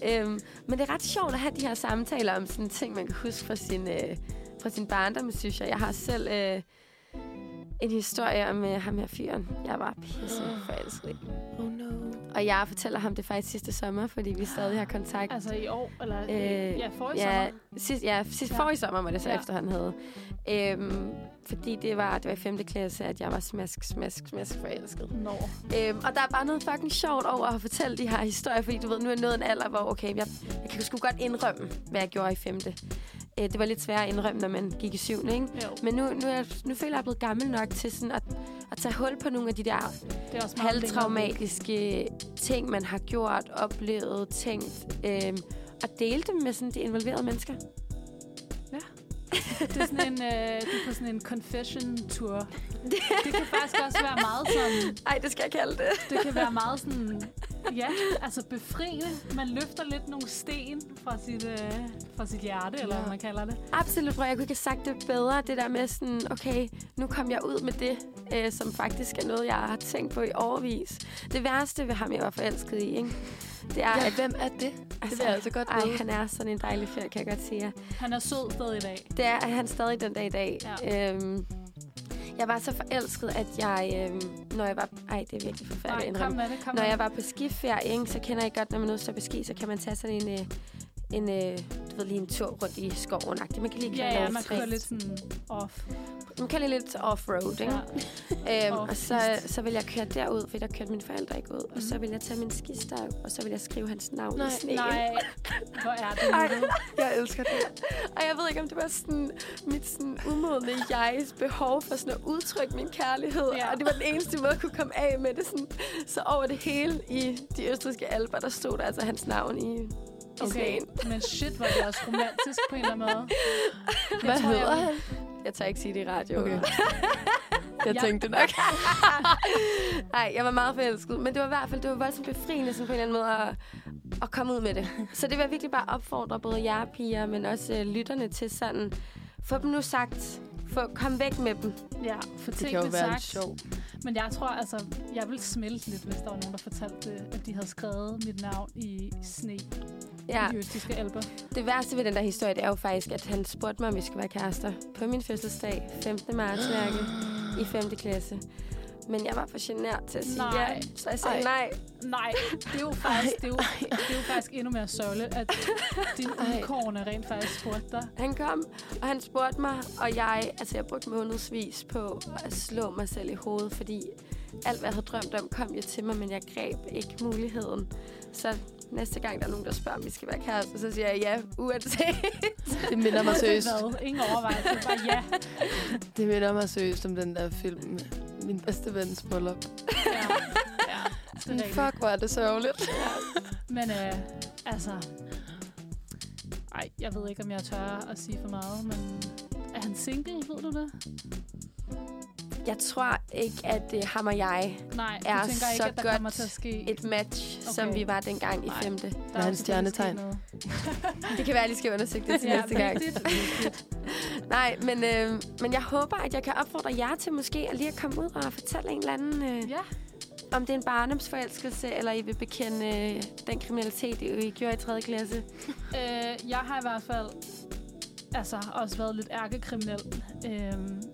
Øhm, men det er ret sjovt at have de her samtaler om sådan ting, man kan huske fra sin, øh, fra sin barndom, synes jeg. Jeg har selv øh, en historie om øh, ham her fyren. Jeg var pisse forelsket oh no. Og jeg fortæller ham det faktisk sidste sommer, fordi vi stadig har kontakt. Altså i år, eller Øh, øh, ja, forrige ja, sommer. sidst, ja, sidst Ja. forrige sommer var det så Ja. ja. efter, han havde. Øhm, fordi det var, det var i 5. klasse, at jeg var smask, smask, smask forelsket. Nå. Øhm, og der er bare noget fucking sjovt over at fortælle de her historier, fordi du ved, nu er jeg nået en alder, hvor okay, jeg, jeg kan sgu godt indrømme, hvad jeg gjorde i 5. Øh, det var lidt sværere at indrømme, når man gik i 7. Ikke? Jo, Men nu, nu, er jeg, nu føler jeg, at jeg er blevet gammel nok til sådan at, at tage hul på nogle af de der det er også halvtraumatiske ting, man har gjort, oplevet, tænkt, øhm, og dele dem med sådan de involverede mennesker. Det er sådan en, øh, det er på sådan en confession-tour. Det kan faktisk også være meget sådan... Ej, det skal jeg kalde det. Det kan være meget sådan... Ja, altså befriende. Man løfter lidt nogle sten fra sit, øh, fra sit hjerte, eller Ja. hvad man kalder det. Absolut, bror. Jeg kunne ikke have sagt det bedre. Det der med sådan, okay, nu kom jeg ud med det, øh, som faktisk er noget, jeg har tænkt på i overvis. Det værste ved ham, jeg var forelsket i, ikke? Det er, Ja, at hvem er det? Det vil jeg altså godt Ej, vide. han er sådan en dejlig fyr, kan jeg godt sige jer. Han er sød stadig i dag. Det er han stadig den dag i dag. Ja. Øhm, jeg var så forelsket, at jeg, øhm, når jeg var... Ej, det er virkelig forfærdeligt. Nej, at kom med det, kom Når jeg var på skiferie, ikke, så kender jeg godt, når man nu står på ski, så kan man tage sådan en, øh, en øh, du ved, lige en tur rundt i skoven. Man kan lige køre Ja, ja, man kører lidt sådan off. Man kan lige lidt off-road, ikke? Ja. Øhm, og så, så vil jeg køre derud, for der kørte mine forældre ikke ud. Og så Mhm. vil jeg tage min skistav, og så vil jeg skrive hans navn Nej, i sneen. Nej, hvor er det Ej. Jeg elsker det. Og jeg ved ikke, om det var sådan mit sådan umodne jegs behov for sådan at udtrykke min kærlighed. Ja. Og det var den eneste måde, jeg kunne komme af med det. Sådan. Så over det hele i de østriske alber, der stod der altså hans navn i, Okay, men shit, er det også romantisk på en eller anden måde. Det Hvad tror jeg, hedder vil- han? Jeg tør ikke sige det i radio. Okay. Jeg tænkte nok. Nej, jeg var meget forelsket. Men det var i hvert fald det var voldsomt befriende sådan på en eller anden måde at, at komme ud med det. Så det vil jeg virkelig bare opfordre både jer piger, men også øh, lytterne til sådan... Få dem nu sagt. Få, kom væk med dem. Ja, for Det kan jo være sagt. sjov. Men jeg tror, altså, jeg ville smelte lidt, hvis der var nogen, der fortalte, at de havde skrevet mit navn i sne Ja. i de østiske alber. Det værste ved den der historie, det er jo faktisk, at han spurgte mig, om vi skulle være kærester på min fødselsdag, 15. marts i 5. klasse. Men jeg var for genert til at sige Nej. ja, så jeg sagde Ej. nej. Nej, det er jo faktisk, det er jo, det er jo faktisk endnu mere sørgeligt, at din Ej. udkårende rent faktisk spurgte dig. Han kom, og han spurgte mig, og jeg, altså jeg brugte månedsvis på at slå mig selv i hovedet, fordi alt, hvad jeg havde drømt om, kom jo til mig, men jeg greb ikke muligheden. Så næste gang, der er nogen, der spørger, om vi skal være kærester, så siger jeg ja, uanset. Det minder mig seriøst. Ingen overvejelse, bare ja. Det minder mig seriøst om den der film. Min bedste vens bryllup. ja. ja. Det Sådan, fuck, hvor er det sørgeligt. Men øh, altså... Ej, jeg ved ikke, om jeg tør at sige for meget, men... Er han single, ved du det? Jeg tror ikke, at det ham og jeg Nej, Er tænker ikke, så at der godt kommer til at ske... et match, okay. som vi var dengang i Nej. femte. der er han selvfølgelig stjernetegn? Det kan være, at jeg lige skal undersøge det til ja, næste gang. vigtigt, vigtigt. Nej, men, øh, men jeg håber, at jeg kan opfordre jer til måske at lige at komme ud og fortælle en eller anden, øh, Ja, om det er en barndomsforelskelse, eller I vil bekende øh, den kriminalitet, I gjorde i 3. klasse. øh, jeg har i hvert fald altså, også været lidt ærkekriminel øh,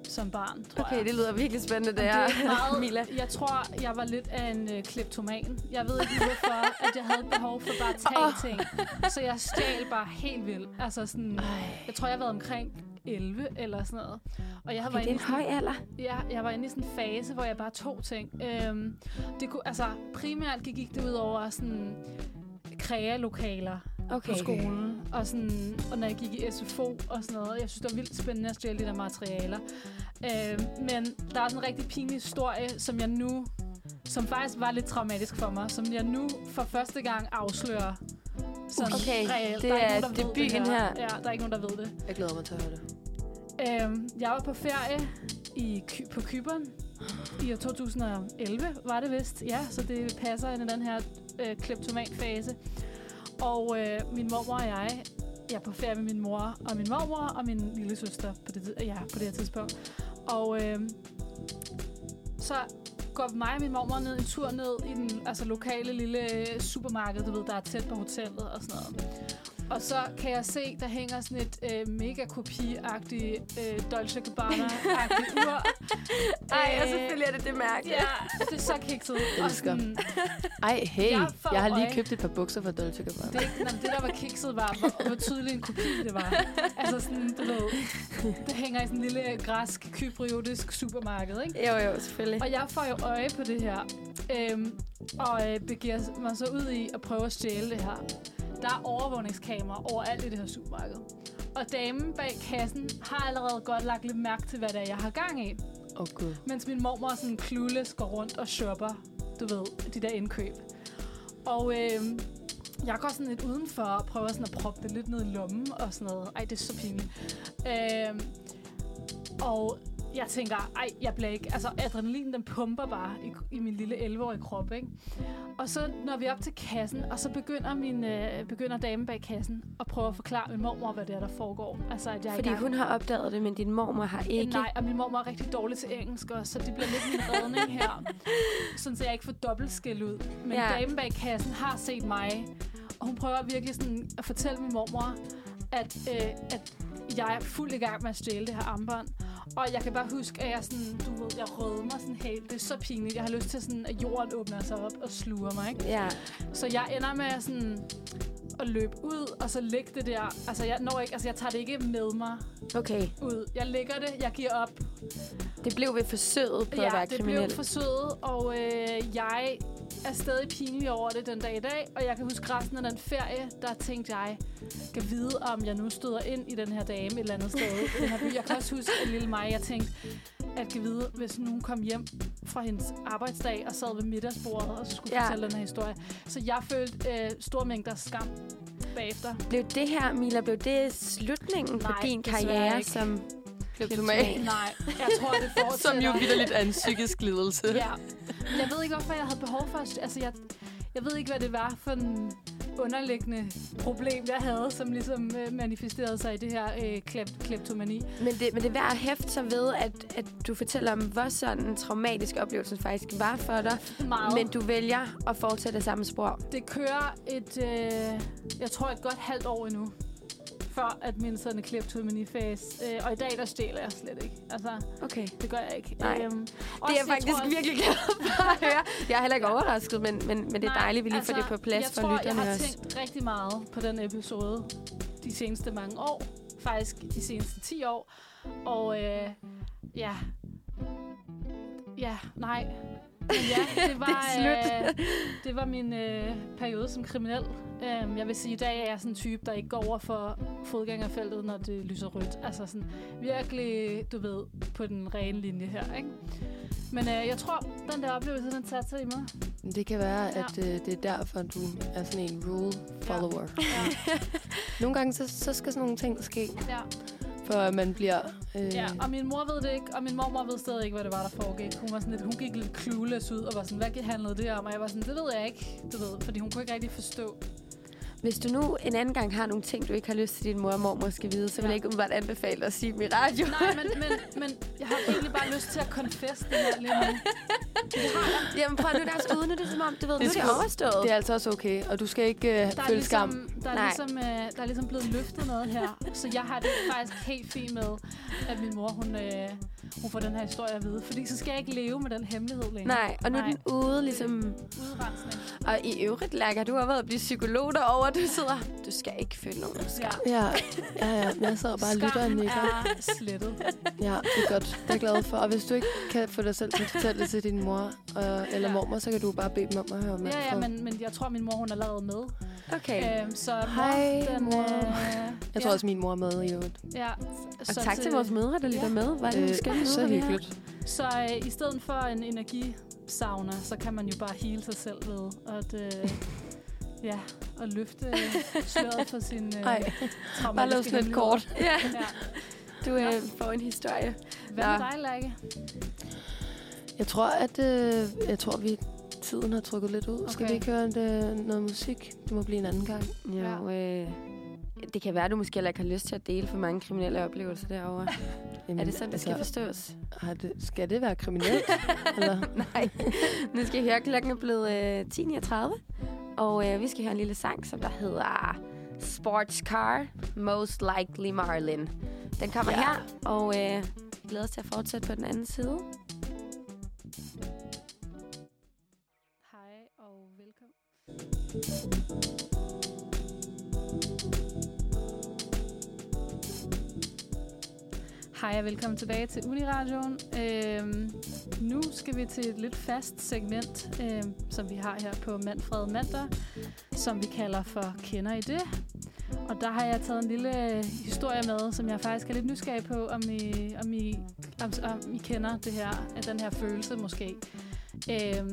som barn, tror Okay, jeg. det lyder virkelig spændende, det, det er meget, Mila. Jeg tror, jeg var lidt af en øh, kleptoman. Jeg ved ikke hvorfor, at jeg havde behov for bare at tage Åh. ting. Så jeg stjal bare helt vildt. Altså sådan, jeg tror, jeg har været omkring 11 eller sådan noget. Og jeg har Okay, det er en sådan- høj alder. Ja, jeg var inde i sådan en fase, hvor jeg bare tog ting. Øhm, det kunne, altså, primært gik, gik det ud over sådan krealokaler Okay. på skolen. Og, sådan, og når jeg gik i SFO og sådan noget. Jeg synes, det var vildt spændende at stjæle de der materialer. Øhm, men der er sådan en rigtig pinlig historie, som jeg nu som faktisk var lidt traumatisk for mig, som jeg nu for første gang afslører. Sådan Okay, reelt. det Der er ikke nogen, der ved det debuten her. Ja, der er ikke nogen, der ved det. Jeg glæder mig til at høre det. Øhm, jeg var på ferie i, på Kyberen i år 2011, var det vist. Ja, så det passer ind i den her øh, kleptoman-fase. Og øh, min mormor og jeg, jeg er på ferie med min mor og min mormor og min lille søster på det, ja, på det her tidspunkt. Og øh, så går mig og min mormor ned en tur ned i den altså, lokale lille øh, supermarked, du ved, der er tæt på hotellet og sådan noget. Og så kan jeg se, der hænger sådan et øh, mega kopi-agtigt øh, Dolce Gabbana-agtigt ur. Ej, og Øh, selvfølgelig er det det mærke. Ja, det er så kikset. Elsker. sådan, Ej, hey. Jeg Jeg har lige øje. købt et par bukser fra Dolce Gabbana. det, nej, det, der var kikset, var, hvor, hvor tydelig en kopi det var. Altså sådan, du ved, det hænger i sådan en lille græsk, kypriotisk supermarked, ikke? Jo, jo, selvfølgelig. Og jeg får jo øje på det her, øhm, og øh, begiver mig så ud i at prøve at stjæle det her. Der er overvågningskamera overalt i det her supermarked. Og damen bag kassen har allerede godt lagt lidt mærke til, hvad det er, jeg har gang i. Oh, gud. Mens min mormor sådan clueless går rundt og shopper, du ved, de der indkøb. Og øh, jeg går sådan lidt udenfor og prøver sådan at proppe det lidt ned i lommen og sådan noget. Ej, det er så pinligt. Øh, og jeg tænker, ej, jeg bliver ikke... Altså, adrenalin, den pumper bare i, i min lille 11-årige krop, ikke? Og så når vi op til kassen, og så begynder, min, øh, begynder damen bag kassen at prøve at forklare min mormor, hvad det er, der foregår. Altså, at jeg Fordi gang. hun har opdaget det, men din mormor har ikke. Nej, og min mor er rigtig dårlig til engelsk også, så det bliver lidt min redning her. Sådan så jeg ikke får dobbelt skæld ud. Men ja. damen bag kassen har set mig Og hun prøver virkelig sådan at fortælle min mormor, at, øh, at jeg er fuld i gang med at stjæle det her armbånd. Og jeg kan bare huske, at jeg sådan, du ved, jeg rødmer sådan helt. Det er så pinligt. Jeg har lyst til sådan, at jorden åbner sig op og sluger mig, ikke? Ja. Så jeg ender med sådan at løbe ud, og så lægge det der. Altså, jeg når ikke, altså, jeg tager det ikke med mig Okay. ud. Jeg lægger det, jeg giver op. Det blev ved forsøget på ja, at være det kriminel. blev forsøget, og øh, jeg er stadig pinlig over det den dag i dag. Og jeg kan huske resten af den ferie, der tænkte jeg, kan vide, om jeg nu støder ind i den her dame et eller andet sted i den her by. Jeg kan også huske, at lille mig, jeg tænkte, at kan vide, hvis nogen kom hjem fra hendes arbejdsdag og sad ved middagsbordet og så skulle ja. fortælle den her historie. Så jeg følte øh, store mængder skam bagefter. Blev det her, Mila, blev det slutningen på Nej, din desværre karriere ikke. som Kleptoman. Nej, jeg tror, det fortsætter. Som jo vidderligt er en psykisk lidelse. Ja. Men Jeg ved ikke, hvorfor jeg havde behov for... Altså, jeg, jeg ved ikke, hvad det var for en underliggende problem, jeg havde, som ligesom øh, manifesterede sig i det her øh, klep, kleptomani. Men det, men det er værd at hæfte sig ved, at, at du fortæller om, hvor sådan en traumatisk oplevelse faktisk var for dig. Meget. Men du vælger at fortsætte samme spor. Det kører et, øh, jeg tror et godt halvt år endnu, før at min sådan kleptomani-fase. Øh, og i dag, der stjæler jeg slet ikke. Altså, Okay. det gør jeg ikke. Nej. Øhm, Det er jeg faktisk tror, virkelig glad for at høre. Jeg er heller ikke overrasket, men, men, men det er dejligt, at vi lige får det på plads jeg for tror, lytterne Jeg har også. tænkt rigtig meget på den episode de seneste mange år. Faktisk de seneste 10 år. Og øh, ja... Ja, nej. Men ja, det var, Det er øh, det var min øh, periode som kriminel. Um, jeg vil sige, i dag er jeg sådan en type, der ikke går over for fodgængerfeltet, når det lyser rødt. Altså sådan virkelig, du ved, på den rene linje her, ikke? Men øh, jeg tror, den der oplevelse, den satte sig i mig. Det kan være, Ja. at øh, det er derfor, du er sådan en rule follower. Ja. Nogle gange, så, så skal sådan nogle ting ske, ja. For at man bliver... Øh, Ja, og min mor ved det ikke, og min mormor ved stadig ikke, hvad det var, der foregik. Hun, var sådan lidt, hun gik lidt clueless ud og var sådan, hvad handlede det om? Og jeg var sådan, det ved jeg ikke, du ved, fordi hun kunne ikke rigtig forstå. Hvis du nu en anden gang har nogle ting, du ikke har lyst til, din mor og mormor skal vide, så vil Ja. jeg ikke umiddelbart anbefale at sige dem i radio. Nej, men, men, men jeg har egentlig bare lyst til at confess det her lige nu. Jamen prøv nu, der er uden det, er som om, du ved, Det nu er det skal- overstået. Det er altså også okay, og du skal ikke øh, føle skam. Der, er Nej. ligesom, øh, der er ligesom blevet løftet noget her. Så jeg har det faktisk helt fint med, at min mor, hun, øh, hun får den her historie at vide. Fordi så skal jeg ikke leve med den hemmelighed længere. Nej, og nu er Nej. den ude, ligesom... Udrensning. Og i øvrigt, Lærker, du har været at blive psykolog derovre. Du sidder... Du skal ikke føle nogen skam. Ja. Ja, ja, ja. Men jeg sidder bare og lytter og nikker. er slettet. Ja, det er godt. Det er jeg glad for. Og hvis du ikke kan få dig selv til at fortælle det til din mor øh, eller Ja. mormor, så kan du bare bede dem om at høre med. Ja, ja, men, men jeg tror, min mor hun er lavet med. Okay. Øhm, så mor, Hej, den, mor. Øh, Jeg tror ja, også, min mor er med i øvrigt. Ja, Og tak til vores mødre, der lytter Ja. med. Var det Øh, øh, skønne så hyggeligt. Så øh, i stedet for en energisauna, så kan man jo bare hele sig selv ved at, øh, ja, at løfte øh, sløret for sin øh, Ej, bare traumatiske lav sådan kort. Ja, Ja. du øh, får en historie. Hvad med dig, Lærke? Jeg tror, at øh, jeg tror, vi tiden har trukket lidt ud. Okay. Skal vi ikke høre det, noget musik? Det må blive en anden gang. Jo, øh, det kan være, at du måske heller ikke har lyst til at dele for mange kriminelle oplevelser derovre. Jamen, Er det sådan, det skal forstås? Har det, skal det være kriminelt? eller? Nej. Nu skal I høre, klokken er blevet øh, 10.39. Og øh, vi skal høre en lille sang, som der hedder Sports Car, Most Likely Marlin. Den kommer Ja. ja. her, og øh, glæder os til at fortsætte på den anden side. Hej og velkommen tilbage til Uniradioen. Øhm, nu skal vi til et lidt fast segment, øhm, som vi har her på Manfred Mandag, som vi kalder for Kender I det? Og der har jeg taget en lille øh, historie med, som jeg faktisk er lidt nysgerrig på, om I, om I, om, om I kender det her, den her følelse måske. Øh,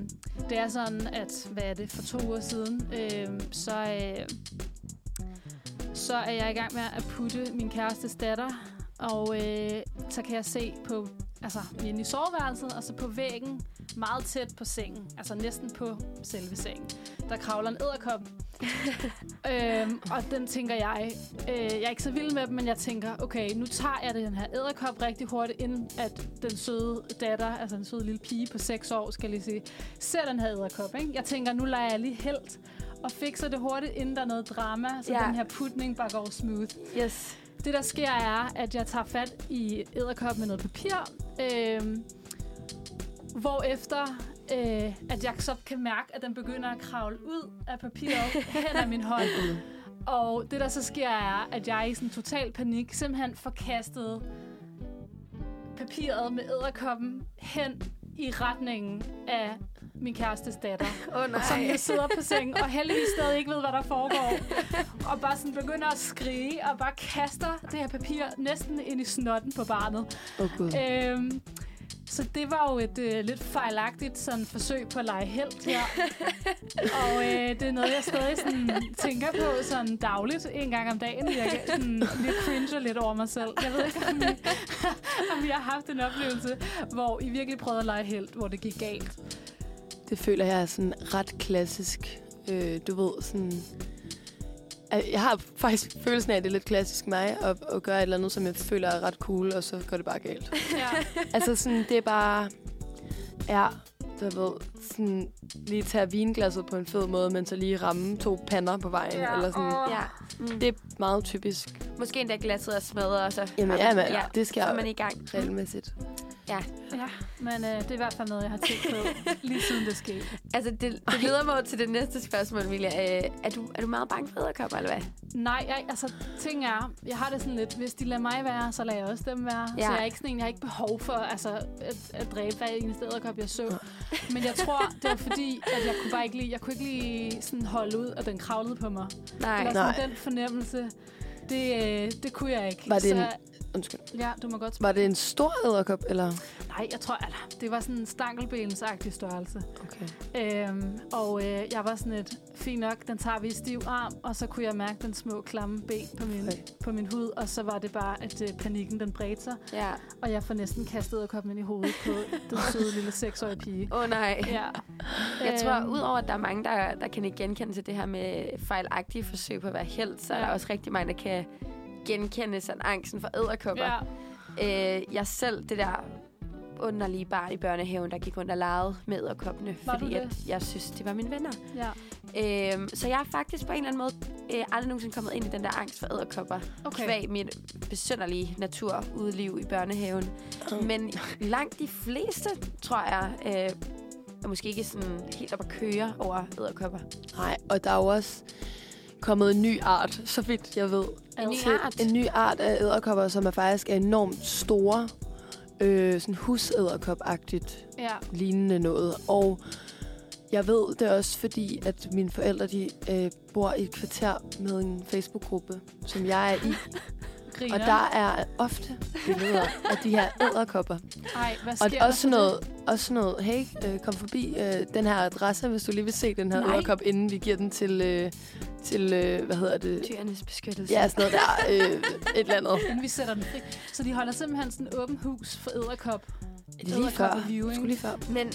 det er sådan, at hvad er det, for to uger siden, øh, så, øh, så er jeg i gang med at putte min kærestes datter, og øh, så kan jeg se på, altså inde i soveværelset, og så på væggen, meget tæt på sengen, altså næsten på selve sengen, der kravler en æderkop. øhm, og den tænker jeg, øh, jeg er ikke så vild med dem, men jeg tænker, okay, nu tager jeg den her æderkop rigtig hurtigt, inden at den søde datter, altså en søde lille pige på 6 år, skal lige sige, ser den her æderkop. Ikke? Jeg tænker, nu lader jeg lige helt, og fikser det hurtigt, inden der er noget drama, så Ja. den her putning bare går smooth. Yes. Det, der sker, er, at jeg tager fat i æderkop med noget papir, øh, hvorefter øh, at jeg så kan mærke, at den begynder at kravle ud af papiret hen ad min hånd. Og det, der så sker, er, at jeg i sådan total panik simpelthen får kastet papiret med æderkoppen hen i retningen af min kærestes datter, oh, som nej. jo sidder på sengen og heldigvis stadig ikke ved, hvad der foregår. Og bare sådan begynder at skrige og bare kaster det her papir næsten ind i snotten på barnet. Oh, Gud. Øhm, så det var jo et øh, lidt fejlagtigt sådan, forsøg på at lege helt her. og øh, det er noget, jeg stadig sådan, tænker på sådan dagligt, en gang om dagen. Jeg sådan, lidt cringe lidt over mig selv. Jeg ved ikke, om I, om I har haft en oplevelse, hvor I virkelig prøvede at lege helt, hvor det gik galt. Det føler jeg er sådan ret klassisk. Øh, du ved, sådan... Jeg har faktisk følelsen af, at det er lidt klassisk mig at, at gøre et eller andet, som jeg føler er ret cool, og så går det bare galt. Ja. altså sådan, det er bare... Ja, du ved, sådan lige tage vinglasset på en fed måde, men så lige ramme to pander på vejen. Ja, Eller sådan. åh. Ja. Mm. Det er meget typisk. Måske endda glasset er smadret, og så, Jamen, ja, men, ja, det skal så er man i gang. regelmæssigt. Ja, men øh, det er i hvert fald noget, jeg har tænkt på, lige siden det skete. Altså, det, det leder mig til det næste spørgsmål, Emilia. Øh, er, du, er du meget bange for æderkopper, eller hvad? Nej, jeg, altså, ting er, jeg har det sådan lidt, hvis de lader mig være, så lader jeg også dem være. Ja. Så jeg er ikke sådan en, jeg har ikke behov for altså, at, at dræbe hver eneste æderkop, jeg så. Men jeg tror, det var fordi, at jeg kunne bare ikke lide, jeg kunne ikke lige sådan holde ud, at den kravlede på mig. Nej. Eller Nej. sådan den fornemmelse, det, øh, det kunne jeg ikke. Var det så, en- Undskyld. Ja, du må godt spørge. Var det en stor æderkop, eller? Nej, jeg tror, at det var sådan en stankelbensagtig størrelse. Okay. Øhm, og øh, jeg var sådan et, fint nok, den tager vi i stiv arm, og så kunne jeg mærke den små klamme ben på min, Okay. på min hud, og så var det bare, at øh, panikken den bredte sig, Ja. og jeg får næsten kastet og kommet ind i hovedet på den søde lille seksårige pige. Åh, oh, nej. Ja. Jeg tror, Øhm, udover at der er mange, der, der kan ikke genkende til det her med fejlagtige forsøg på at være held, så er Ja. der også rigtig mange, der kan genkende sådan angsten for æderkopper. Ja, Øh, jeg selv, det der underlige barn i børnehaven, der gik rundt og legede med æderkoppene, Var du fordi det? at jeg synes, det var mine venner. ja. Øhm, så jeg er faktisk på en eller anden måde øh, aldrig nogensinde kommet ind i den der angst for æderkopper. Okay. Kvæg mit besynderlige naturudliv i børnehaven. Men langt de fleste, tror jeg, øh, er måske ikke sådan helt op at køre over æderkopper. Nej, og der er jo også kommet en ny art, så vidt jeg ved. En ny art? En ny art af æderkopper, som er faktisk er enormt store. Øh, sådan husæderkop-agtigt Ja. lignende noget. Og jeg ved det også, fordi at mine forældre de, øh, bor i et kvarter med en Facebook-gruppe, som jeg er i. Griner. Og der er ofte billeder af de her æderkopper. Ej, hvad Og sker der også noget, også noget, hey, øh, kom forbi øh, den her adresse, hvis du lige vil se den her æderkop, inden vi giver den til, øh, til øh, hvad hedder det? Dyrenes beskyttelse. Ja, sådan noget der, øh, et eller andet. det? Inden vi sætter den fri. Så de holder simpelthen sådan en åben hus for æderkop. Er lige før? Sgu lige før. Men,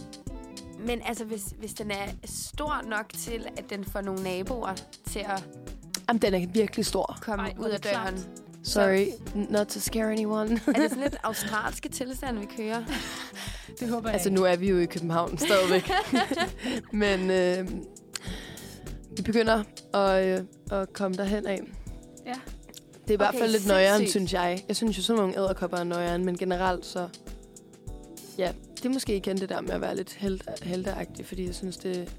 men altså, hvis, hvis den er stor nok til, at den får nogle naboer til at Jamen, den er virkelig stor. komme Ej, Ej, hvor ud af det klamt. Sorry, not to scare anyone. Er det sådan lidt australske tilstand, vi kører? Det håber jeg altså, ikke. nu er vi jo i København stadigvæk. Men øh, vi begynder at, øh, at komme derhen af. Ja. Det er i hvert Okay, fald lidt nøjeren, synes jeg. Jeg synes jo, sådan nogle æderkopper er nøjeren, men generelt så... Ja, det er måske igen det der med at være lidt held, helteagtig, fordi jeg synes, det...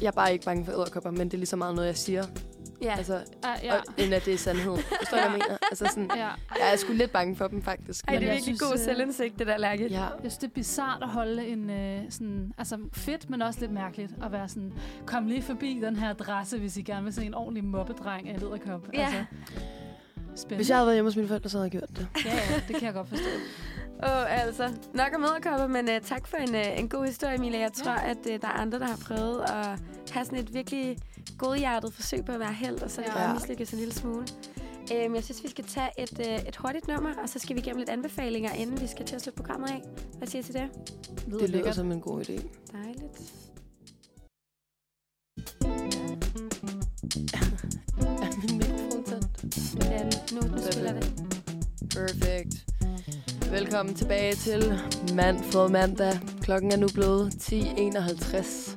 Jeg er bare ikke bange for æderkopper, men det er lige så meget noget, jeg siger. Ja. Altså, Ah, ja. ja. og, end at det er sandhed. Forstår du, hvad jeg mener? Altså sådan, ja. jeg er sgu lidt bange for dem, faktisk. Ej, det er virkelig synes, god øh, selvindsigt, det der, Lærke. Ja, Jeg synes, det er bizart at holde en øh, sådan, altså fedt, men også lidt mærkeligt at være sådan, kom lige forbi den her adresse, hvis I gerne vil se en ordentlig mobbedreng af en edderkop. Ja. Altså, spændende. hvis jeg havde været hjemme hos mine forældre, så havde jeg gjort det. Ja, ja, det kan jeg godt forstå. Åh, oh, altså. Nok om æderkopper, men uh, tak for en, uh, en god historie, Emilia. Jeg tror, at uh, der er andre, der har prøvet at have sådan et virkelig godhjertet forsøg på at være held, og så er det Ja. bare mislykket en lille smule. Um, jeg synes, vi skal tage et, uh, et hurtigt nummer, og så skal vi igennem lidt anbefalinger, inden vi skal til at slutte programmet af. Hvad siger I til det? Lyder Det lyder som en god idé. Dejligt. Er min mikrofon tændt? Det den. Nu, nu spiller det. Perfekt. Velkommen tilbage til Manfred Mandag Klokken er nu blevet 10.51,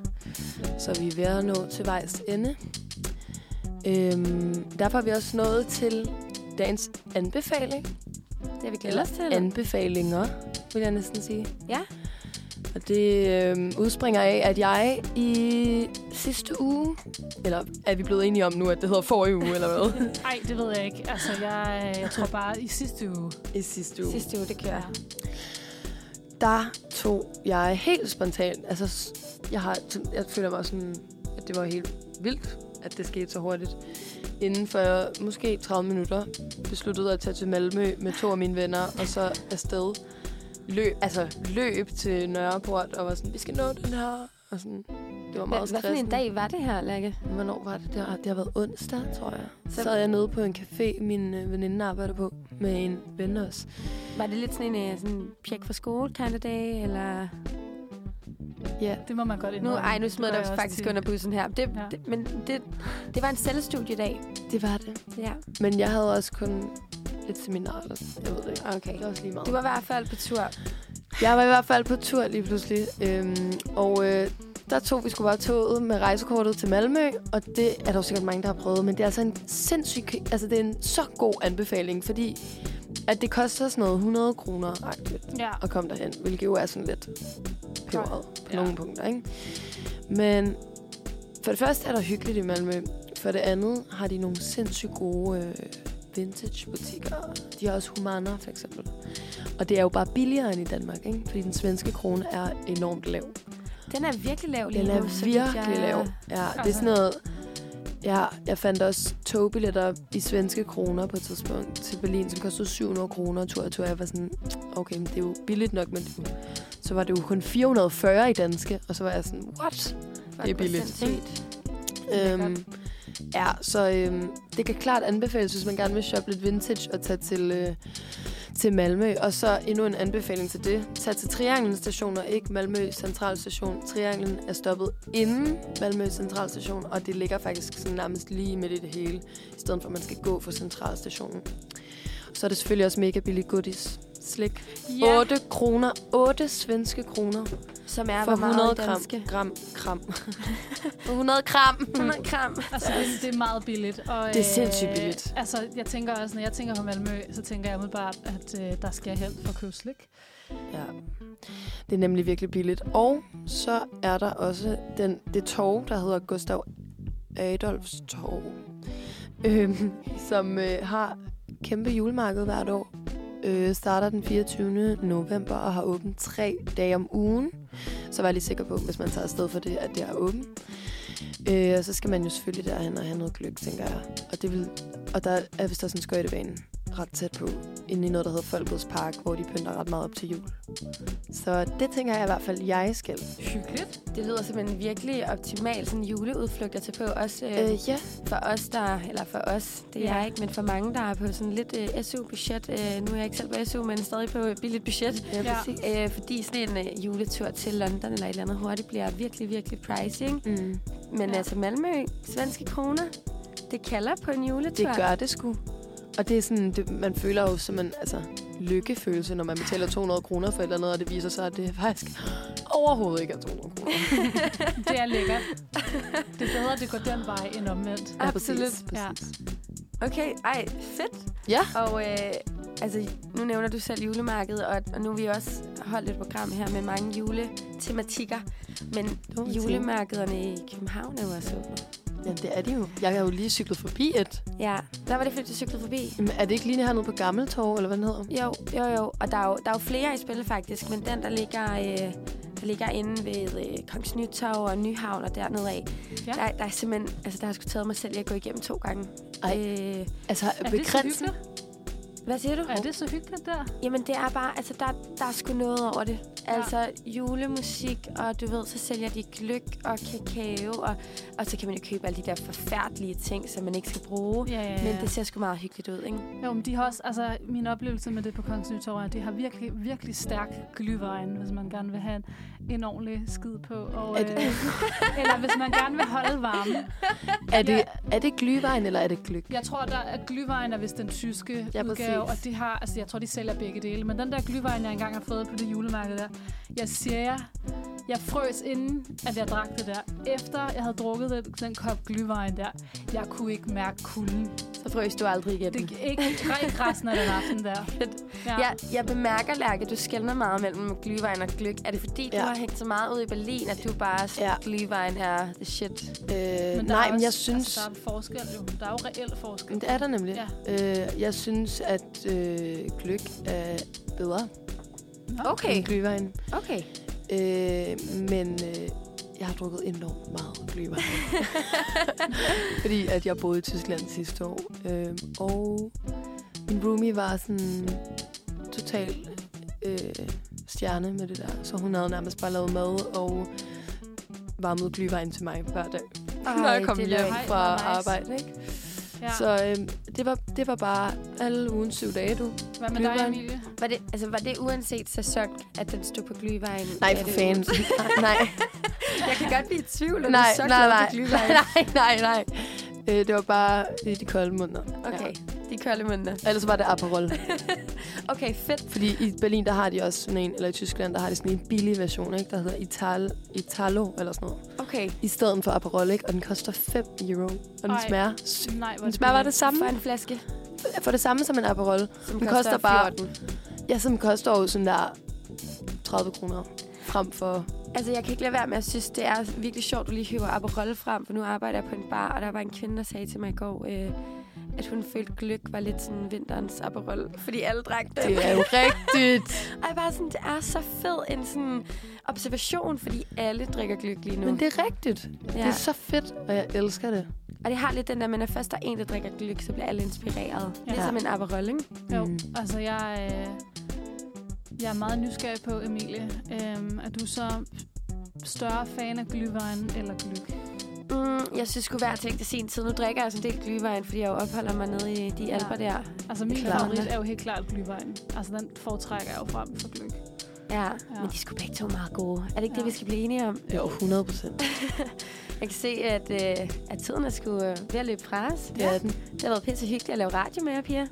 så vi er ved at nå til vejs ende. Øhm, derfor er vi også nået til dagens anbefaling. Det har vi glædet os til. Anbefalinger, vil jeg næsten sige. Ja. Og det øhm, udspringer af, at jeg i sidste uge, eller er vi blevet enige om nu, at det hedder forrige uge, eller hvad? Nej, det ved jeg ikke. Altså, jeg, jeg tror bare i sidste uge. I sidste uge. Sidste uge, det kører der tog jeg helt spontant, altså jeg, har, jeg føler mig sådan, at det var helt vildt, at det skete så hurtigt. Inden for måske 30 minutter besluttede jeg at tage til Malmø med to af mine venner, og så afsted løb, altså løb til Nørreport og var sådan, vi skal nå den her. Og sådan, det var meget Hvad, hvad for en dag var det her, Lærke? Hvornår var det der? Det har været onsdag, tror jeg. Så- sad jeg nede på en café, min øh, veninde arbejder på, med en ven også. Var det lidt sådan en øh, sådan pjek for skole kind of day, eller... Ja, Det må man godt Nu, indrømme. ej, nu Det smed jeg faktisk tit. under bussen her. Det, Ja. det, men det, det var en selvstudiedag. det var det. Ja, Men jeg havde også kun et seminar, eller jeg ved det ikke. okay. Det var også lige meget. Du var i hvert fald på tur. Jeg var i hvert fald på tur lige pludselig. Øhm, og øh, der tog vi skulle bare toget med rejsekortet til Malmø. Og det er der jo sikkert mange, der har prøvet. Men det er altså en sindssyg... Altså, det er en så god anbefaling, fordi at det koster sådan noget 100 kroner Ja. at komme derhen. Hvilket jo er sådan lidt peberet på Ja. nogle punkter, ikke? Men for det første er der hyggeligt i Malmø. For det andet har de nogle sindssygt gode øh, vintage-butikker. De har også Humana, for eksempel. Og det er jo bare billigere end i Danmark, ikke? Fordi den svenske krone er enormt lav. Den er virkelig lav lige Den er nu. virkelig jeg- lav. Ja, det er sådan noget... Ja, jeg fandt også togbilletter i svenske kroner på et tidspunkt til Berlin, som kostede 700 kroner tur og tur. Jeg var sådan, okay, men det er jo billigt nok, men det, så var det jo kun 440 i danske, og så var jeg sådan, what? Det er billigt. Øhm, ja, så øhm, det kan klart anbefales, hvis man gerne vil shoppe lidt vintage og tage til, øh, til Malmø. Og så endnu en anbefaling til det. Tag til Trianglen station og ikke Malmø Centralstation. Trianglen er stoppet inden Malmø Centralstation, og det ligger faktisk sådan nærmest lige midt i det hele, i stedet for at man skal gå fra Centralstationen. Så er det selvfølgelig også mega billige goodies. Slik. Ja. 8 kroner. 8 svenske kroner. Som er, For hvor meget 100 gram. danske. Gram. Kram. For 100 gram. 100 gram. Altså, det, det er meget billigt. Og, Det er sindssygt billigt. Øh, altså, jeg tænker også, når jeg tænker på Malmø, så tænker jeg umiddelbart, at øh, der skal jeg hen for at købe slik. Ja. Det er nemlig virkelig billigt. Og så er der også den, det torv, der hedder Gustav Adolfs torv, øhm, som øh, har kæmpe julemarked hvert år. Øh, starter den 24. november og har åbent tre dage om ugen. Så var jeg lige sikker på, hvis man tager afsted for det, at det er åbent. Øh, og så skal man jo selvfølgelig derhen og have noget gløk, tænker jeg. Og, det vil, og der er vist også en skøjtebane ret tæt på, inde i noget, der hedder Folkets Park, hvor de pynter ret meget op til jul. Så det tænker jeg i hvert fald, jeg skal. Hyggeligt. Det lyder som en virkelig optimal sådan juleudflugt at tage på. Også øh, Øh, ja, for os, der... Eller for os, det er Ja. jeg ikke, men for mange, der er på sådan lidt øh, SU-budget. Øh, nu er jeg ikke selv på SU, men stadig på et billigt budget. ja, Ja. præcis. Øh, fordi sådan en øh, juletur til London eller et eller andet hurtigt bliver virkelig, virkelig pricey. Ikke? Mm, Men Ja. altså Malmø, svenske kroner, det kalder på en juletur. det gør det sgu. Og det er sådan, det, man føler jo som en altså, lykkefølelse, når man betaler 200 kroner for et eller andet, og det viser sig, at det faktisk overhovedet ikke er 200 kroner. Det er lækkert. Det er bedre, at det går den vej end omvendt. Ja, Absolut. Præcis, præcis. Okay, ej, fedt. Ja. Og øh, altså, nu nævner du selv julemarkedet, og, og nu har vi også holdt et program her med mange juletematikker. Men julemarkederne i København er jo også åbne. Ja, det er de jo. Jeg har jo lige cyklet forbi et. Ja, der var det fordi, du cyklede forbi. Jamen, er det ikke lige hernede på Gammeltorv, eller hvad den hedder? Jo, jo, jo. Og der er jo, der er jo flere i spil faktisk, men den, der ligger, øh, der ligger inde ved øh, Kongens Nytorv og Nyhavn og dernede af, Ja. der, der er simpelthen, altså der har jeg sgu taget mig selv i at gå igennem to gange. Ej. Øh, Altså, Er ved det? Hvad siger du? Er det så hyggeligt der? Jamen, det er bare, altså, der, der er sgu noget over det. Ja. Altså, julemusik, og du ved, så sælger de gløk og kakao, og, og så kan man jo købe alle de der forfærdelige ting, som man ikke skal bruge. Ja, ja, Men det ser sgu meget hyggeligt ud, ikke? Jo, men de har også, altså min oplevelse med det på Kongens Nytorv er, at de har virkelig, virkelig stærk glyvejen, hvis man gerne vil have en, en ordentlig skid på. Og, det- øh, eller hvis man gerne vil holde varmen. Er det, Ja. er det glyvejen, eller er det gløk? Jeg tror, der er glyvejen er vist den tyske Ja, udgave, Jo, og de har, altså jeg tror, de sælger begge dele. Men den der glyvejen, jeg engang har fået på det julemarked der, jeg siger jer, jeg frøs inden, at jeg drak det der. Efter jeg havde drukket den, den kop glyvejen der, jeg kunne ikke mærke kulden. Så frøs du aldrig igen. Det ikke, ikke resten af den aften der. Ja. Jeg, jeg bemærker, Lærke, du skældner meget mellem glühwein og gløk. Er det fordi, Ja. du har hængt så meget ud i Berlin, at du bare Ja. ja. glühwein er the shit? Øh, Men nej, er men jeg også, synes... Altså, der er forskel jo. Der er jo reelt forskel. Men det er der nemlig. Ja. Øh, jeg synes, at øh, gløk er bedre Okay, end glühwein. okay. Øh, men øh, jeg har drukket enormt meget glühwein. Fordi at jeg boede i Tyskland sidste år. Øh, og min roomie var sådan total øh, stjerne med det der. Så hun havde nærmest bare lavet mad og varmet glühwein til mig hver dag. Ej, når jeg kom hjem fra nice. arbejde. Ikke? Ja. Så øh, det, var, det var bare alle ugen syv dage, du. Hvad med dig, glühwein. Emilie? Var det, altså, var det uanset sæson, at den stod på glühwein? Nej, for det fanden. nej, Jeg kan godt blive i tvivl, når nej, nej, nej, nej, nej, nej. Øh, det var bare i de kolde måneder. Okay, de kolde måneder. Ja. Ellers var det Aperol. Okay, fedt. Fordi i Berlin, der har de også sådan en, eller i Tyskland, der har de sådan en billig version, ikke? Der hedder Ital, Italo, eller sådan noget. Okay, I stedet for Aperol, ikke? Og den koster 5 euro. Og den Ej. smager. Nej, Den smager bare det samme. for en flaske, For det samme som en Aperol. som Den koster, koster bare- 14. Ja, som koster jo sådan der 30 kroner. Frem for... Altså, jeg kan ikke lade være med at synes, det er virkelig sjovt, at du lige hiver Aperol frem, for nu arbejder jeg på en bar, og der var en kvinde, der sagde til mig i går, øh, at hun følte, gløk var lidt sådan vinterens Aperol, fordi alle drak det. Det er jo rigtigt. Og jeg bare sådan, det er så fed en sådan observation, fordi alle drikker gløk lige nu. Men det er rigtigt. ja. Det er så fedt, og jeg elsker det. Og det har lidt den der, men når først der er en, der drikker gløk, så bliver alle inspireret. Ja. Ja. Ligesom en Aperol, ikke? Jo, Mm. altså jeg, øh, jeg er meget nysgerrig på, Emilie, øhm, er du så større fan af glühwein eller gløk? Mm, jeg synes sgu hver ting til sin tid. Nu drikker jeg også en del glühwein, fordi jeg jo opholder mig nede i de Ja. alper der. Altså min favorit er jo helt klart glühwein. Altså den foretrækker jeg jo frem for gløk. Ja, Ja. men de er sgu begge to meget gode. Er det ikke. Ja. det, vi skal blive enige om? Jo, 100 procent. Jeg kan se, at, øh, at tiden er sgu øh, ved at løbe fra os. Det er den. Det har været pisse hyggeligt at lave radio med jer, Pia.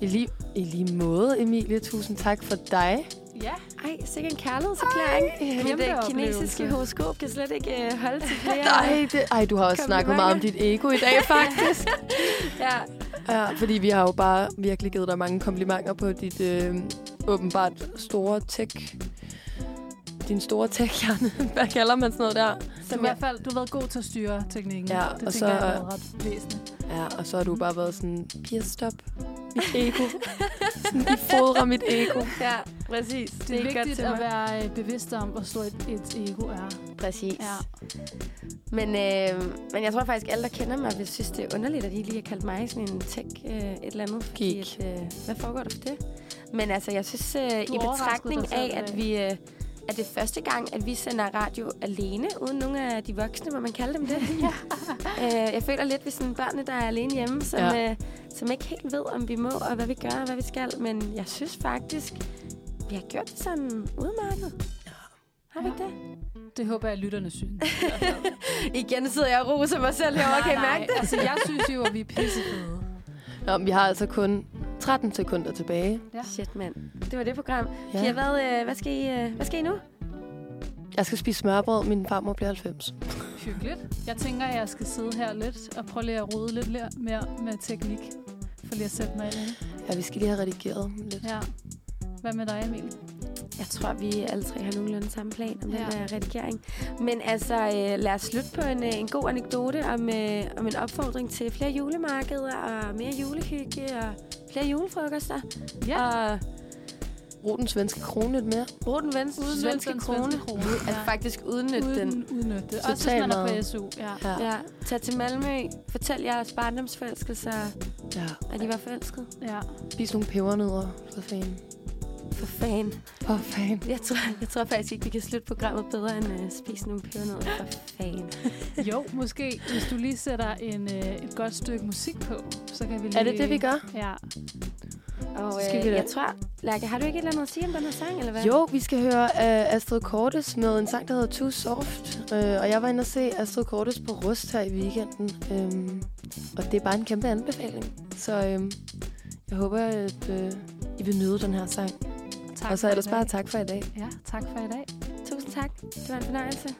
I lige, I lige måde, Emilie. Tusind tak for dig. Ja, Ej, sikkert en kærlighedserklæring. Mit kæmpe øh, oplevelse. kinesiske horoskop kan slet ikke øh, holde til flere. Ej, det, ej, du har også snakket meget om dit ego i dag, faktisk. Ja. ja, fordi vi har jo bare virkelig givet dig mange komplimenter på dit øh, åbenbart store tech... Din store tech-hjerne. Hvad kalder man sådan noget der? så i hvert fald, du har været god til at styre teknikken. Ja, det og tænker så- jeg været ret væsentligt. Ja, og så har du bare været sådan, Pia, stop. Mit ego. sådan, I fodrer mit ego. ja, præcis. Det er, ikke godt vigtigt til at mig. være øh, bevidst om, hvor stort et, et ego er. Præcis. Ja. Men, øh, men jeg tror faktisk, alle, der kender mig, vil synes, det er underligt, at I lige har kaldt mig sådan en tech øh, et eller andet. Fordi Geek. At, øh, hvad foregår der for det? Men altså, jeg synes, øh, i betragtning af, at dag. vi... Øh, at det er første gang, at vi sender radio alene, uden nogen af de voksne, må man kalde dem det. øh, jeg føler lidt, vi er sådan børnene, der er alene hjemme, som, Ja. ja. øh, som ikke helt ved, om vi må, og hvad vi gør, og hvad vi skal. Men jeg synes faktisk, vi har gjort det sådan udmærket. Har vi ikke det? Det håber jeg, lytterne synes. Igen sidder jeg og roser mig selv herovre, kan I mærke det? Altså, jeg synes jo, at vi er pissefede. Nå, vi har altså kun 13 sekunder tilbage. Ja. Shit, mand. Det var det program. Ja. Pia, hvad, øh, hvad, skal I, øh, hvad skal I nu? Jeg skal spise smørbrød. Min farmor bliver 90. Hyggeligt. Jeg tænker, at jeg skal sidde her lidt og prøve lige at rode lidt mere med teknik. For lige at sætte mig ind. Ja, vi skal lige have redigeret lidt. Ja. Hvad med dig, Emil? Jeg tror, vi alle tre har nogenlunde samme plan om ja. Ja. den her redigering. Men altså, øh, lad os slutte på en, øh, en god anekdote om, øh, om en opfordring til flere julemarkeder og mere julehygge og flere julefrokoster. Ja. Og Brug den svenske krone lidt mere. brug den venstre svenske den krone. svenske krone. Altså faktisk udnytte den. Uden, udnytte det. Også hvis man er på. SU. Ja. Ja. Ja, tag til Malmø. Fortæl jeres barndomsforelskelser, ja. at de var forelsket. ja. Spis nogle pebernødder, for fanden. For fan. For fanden. Jeg tror, jeg tror faktisk ikke, vi kan slutte programmet bedre end uh, spise nogle pebernødder. For fan. Jo, måske. Hvis du lige sætter en, øh, et godt stykke musik på, så kan vi lige... Er det det, vi gør? Ja. Og Så skal øh, vi da- jeg tror, Lærke, har du ikke et eller andet at sige om den her sang, eller hvad? Jo, vi skal høre uh, Astrid Kortes med en sang, der hedder Too Soft. Uh, og jeg var inde og se Astrid Kortes på Rust her i weekenden. Um, og det er bare en kæmpe anbefaling. Så um, Jeg håber, at øh, I vil nyde den her sang. Tak og så ellers bare tak for i dag. Ja, tak for i dag. Tusind tak. Det var en fornøjelse.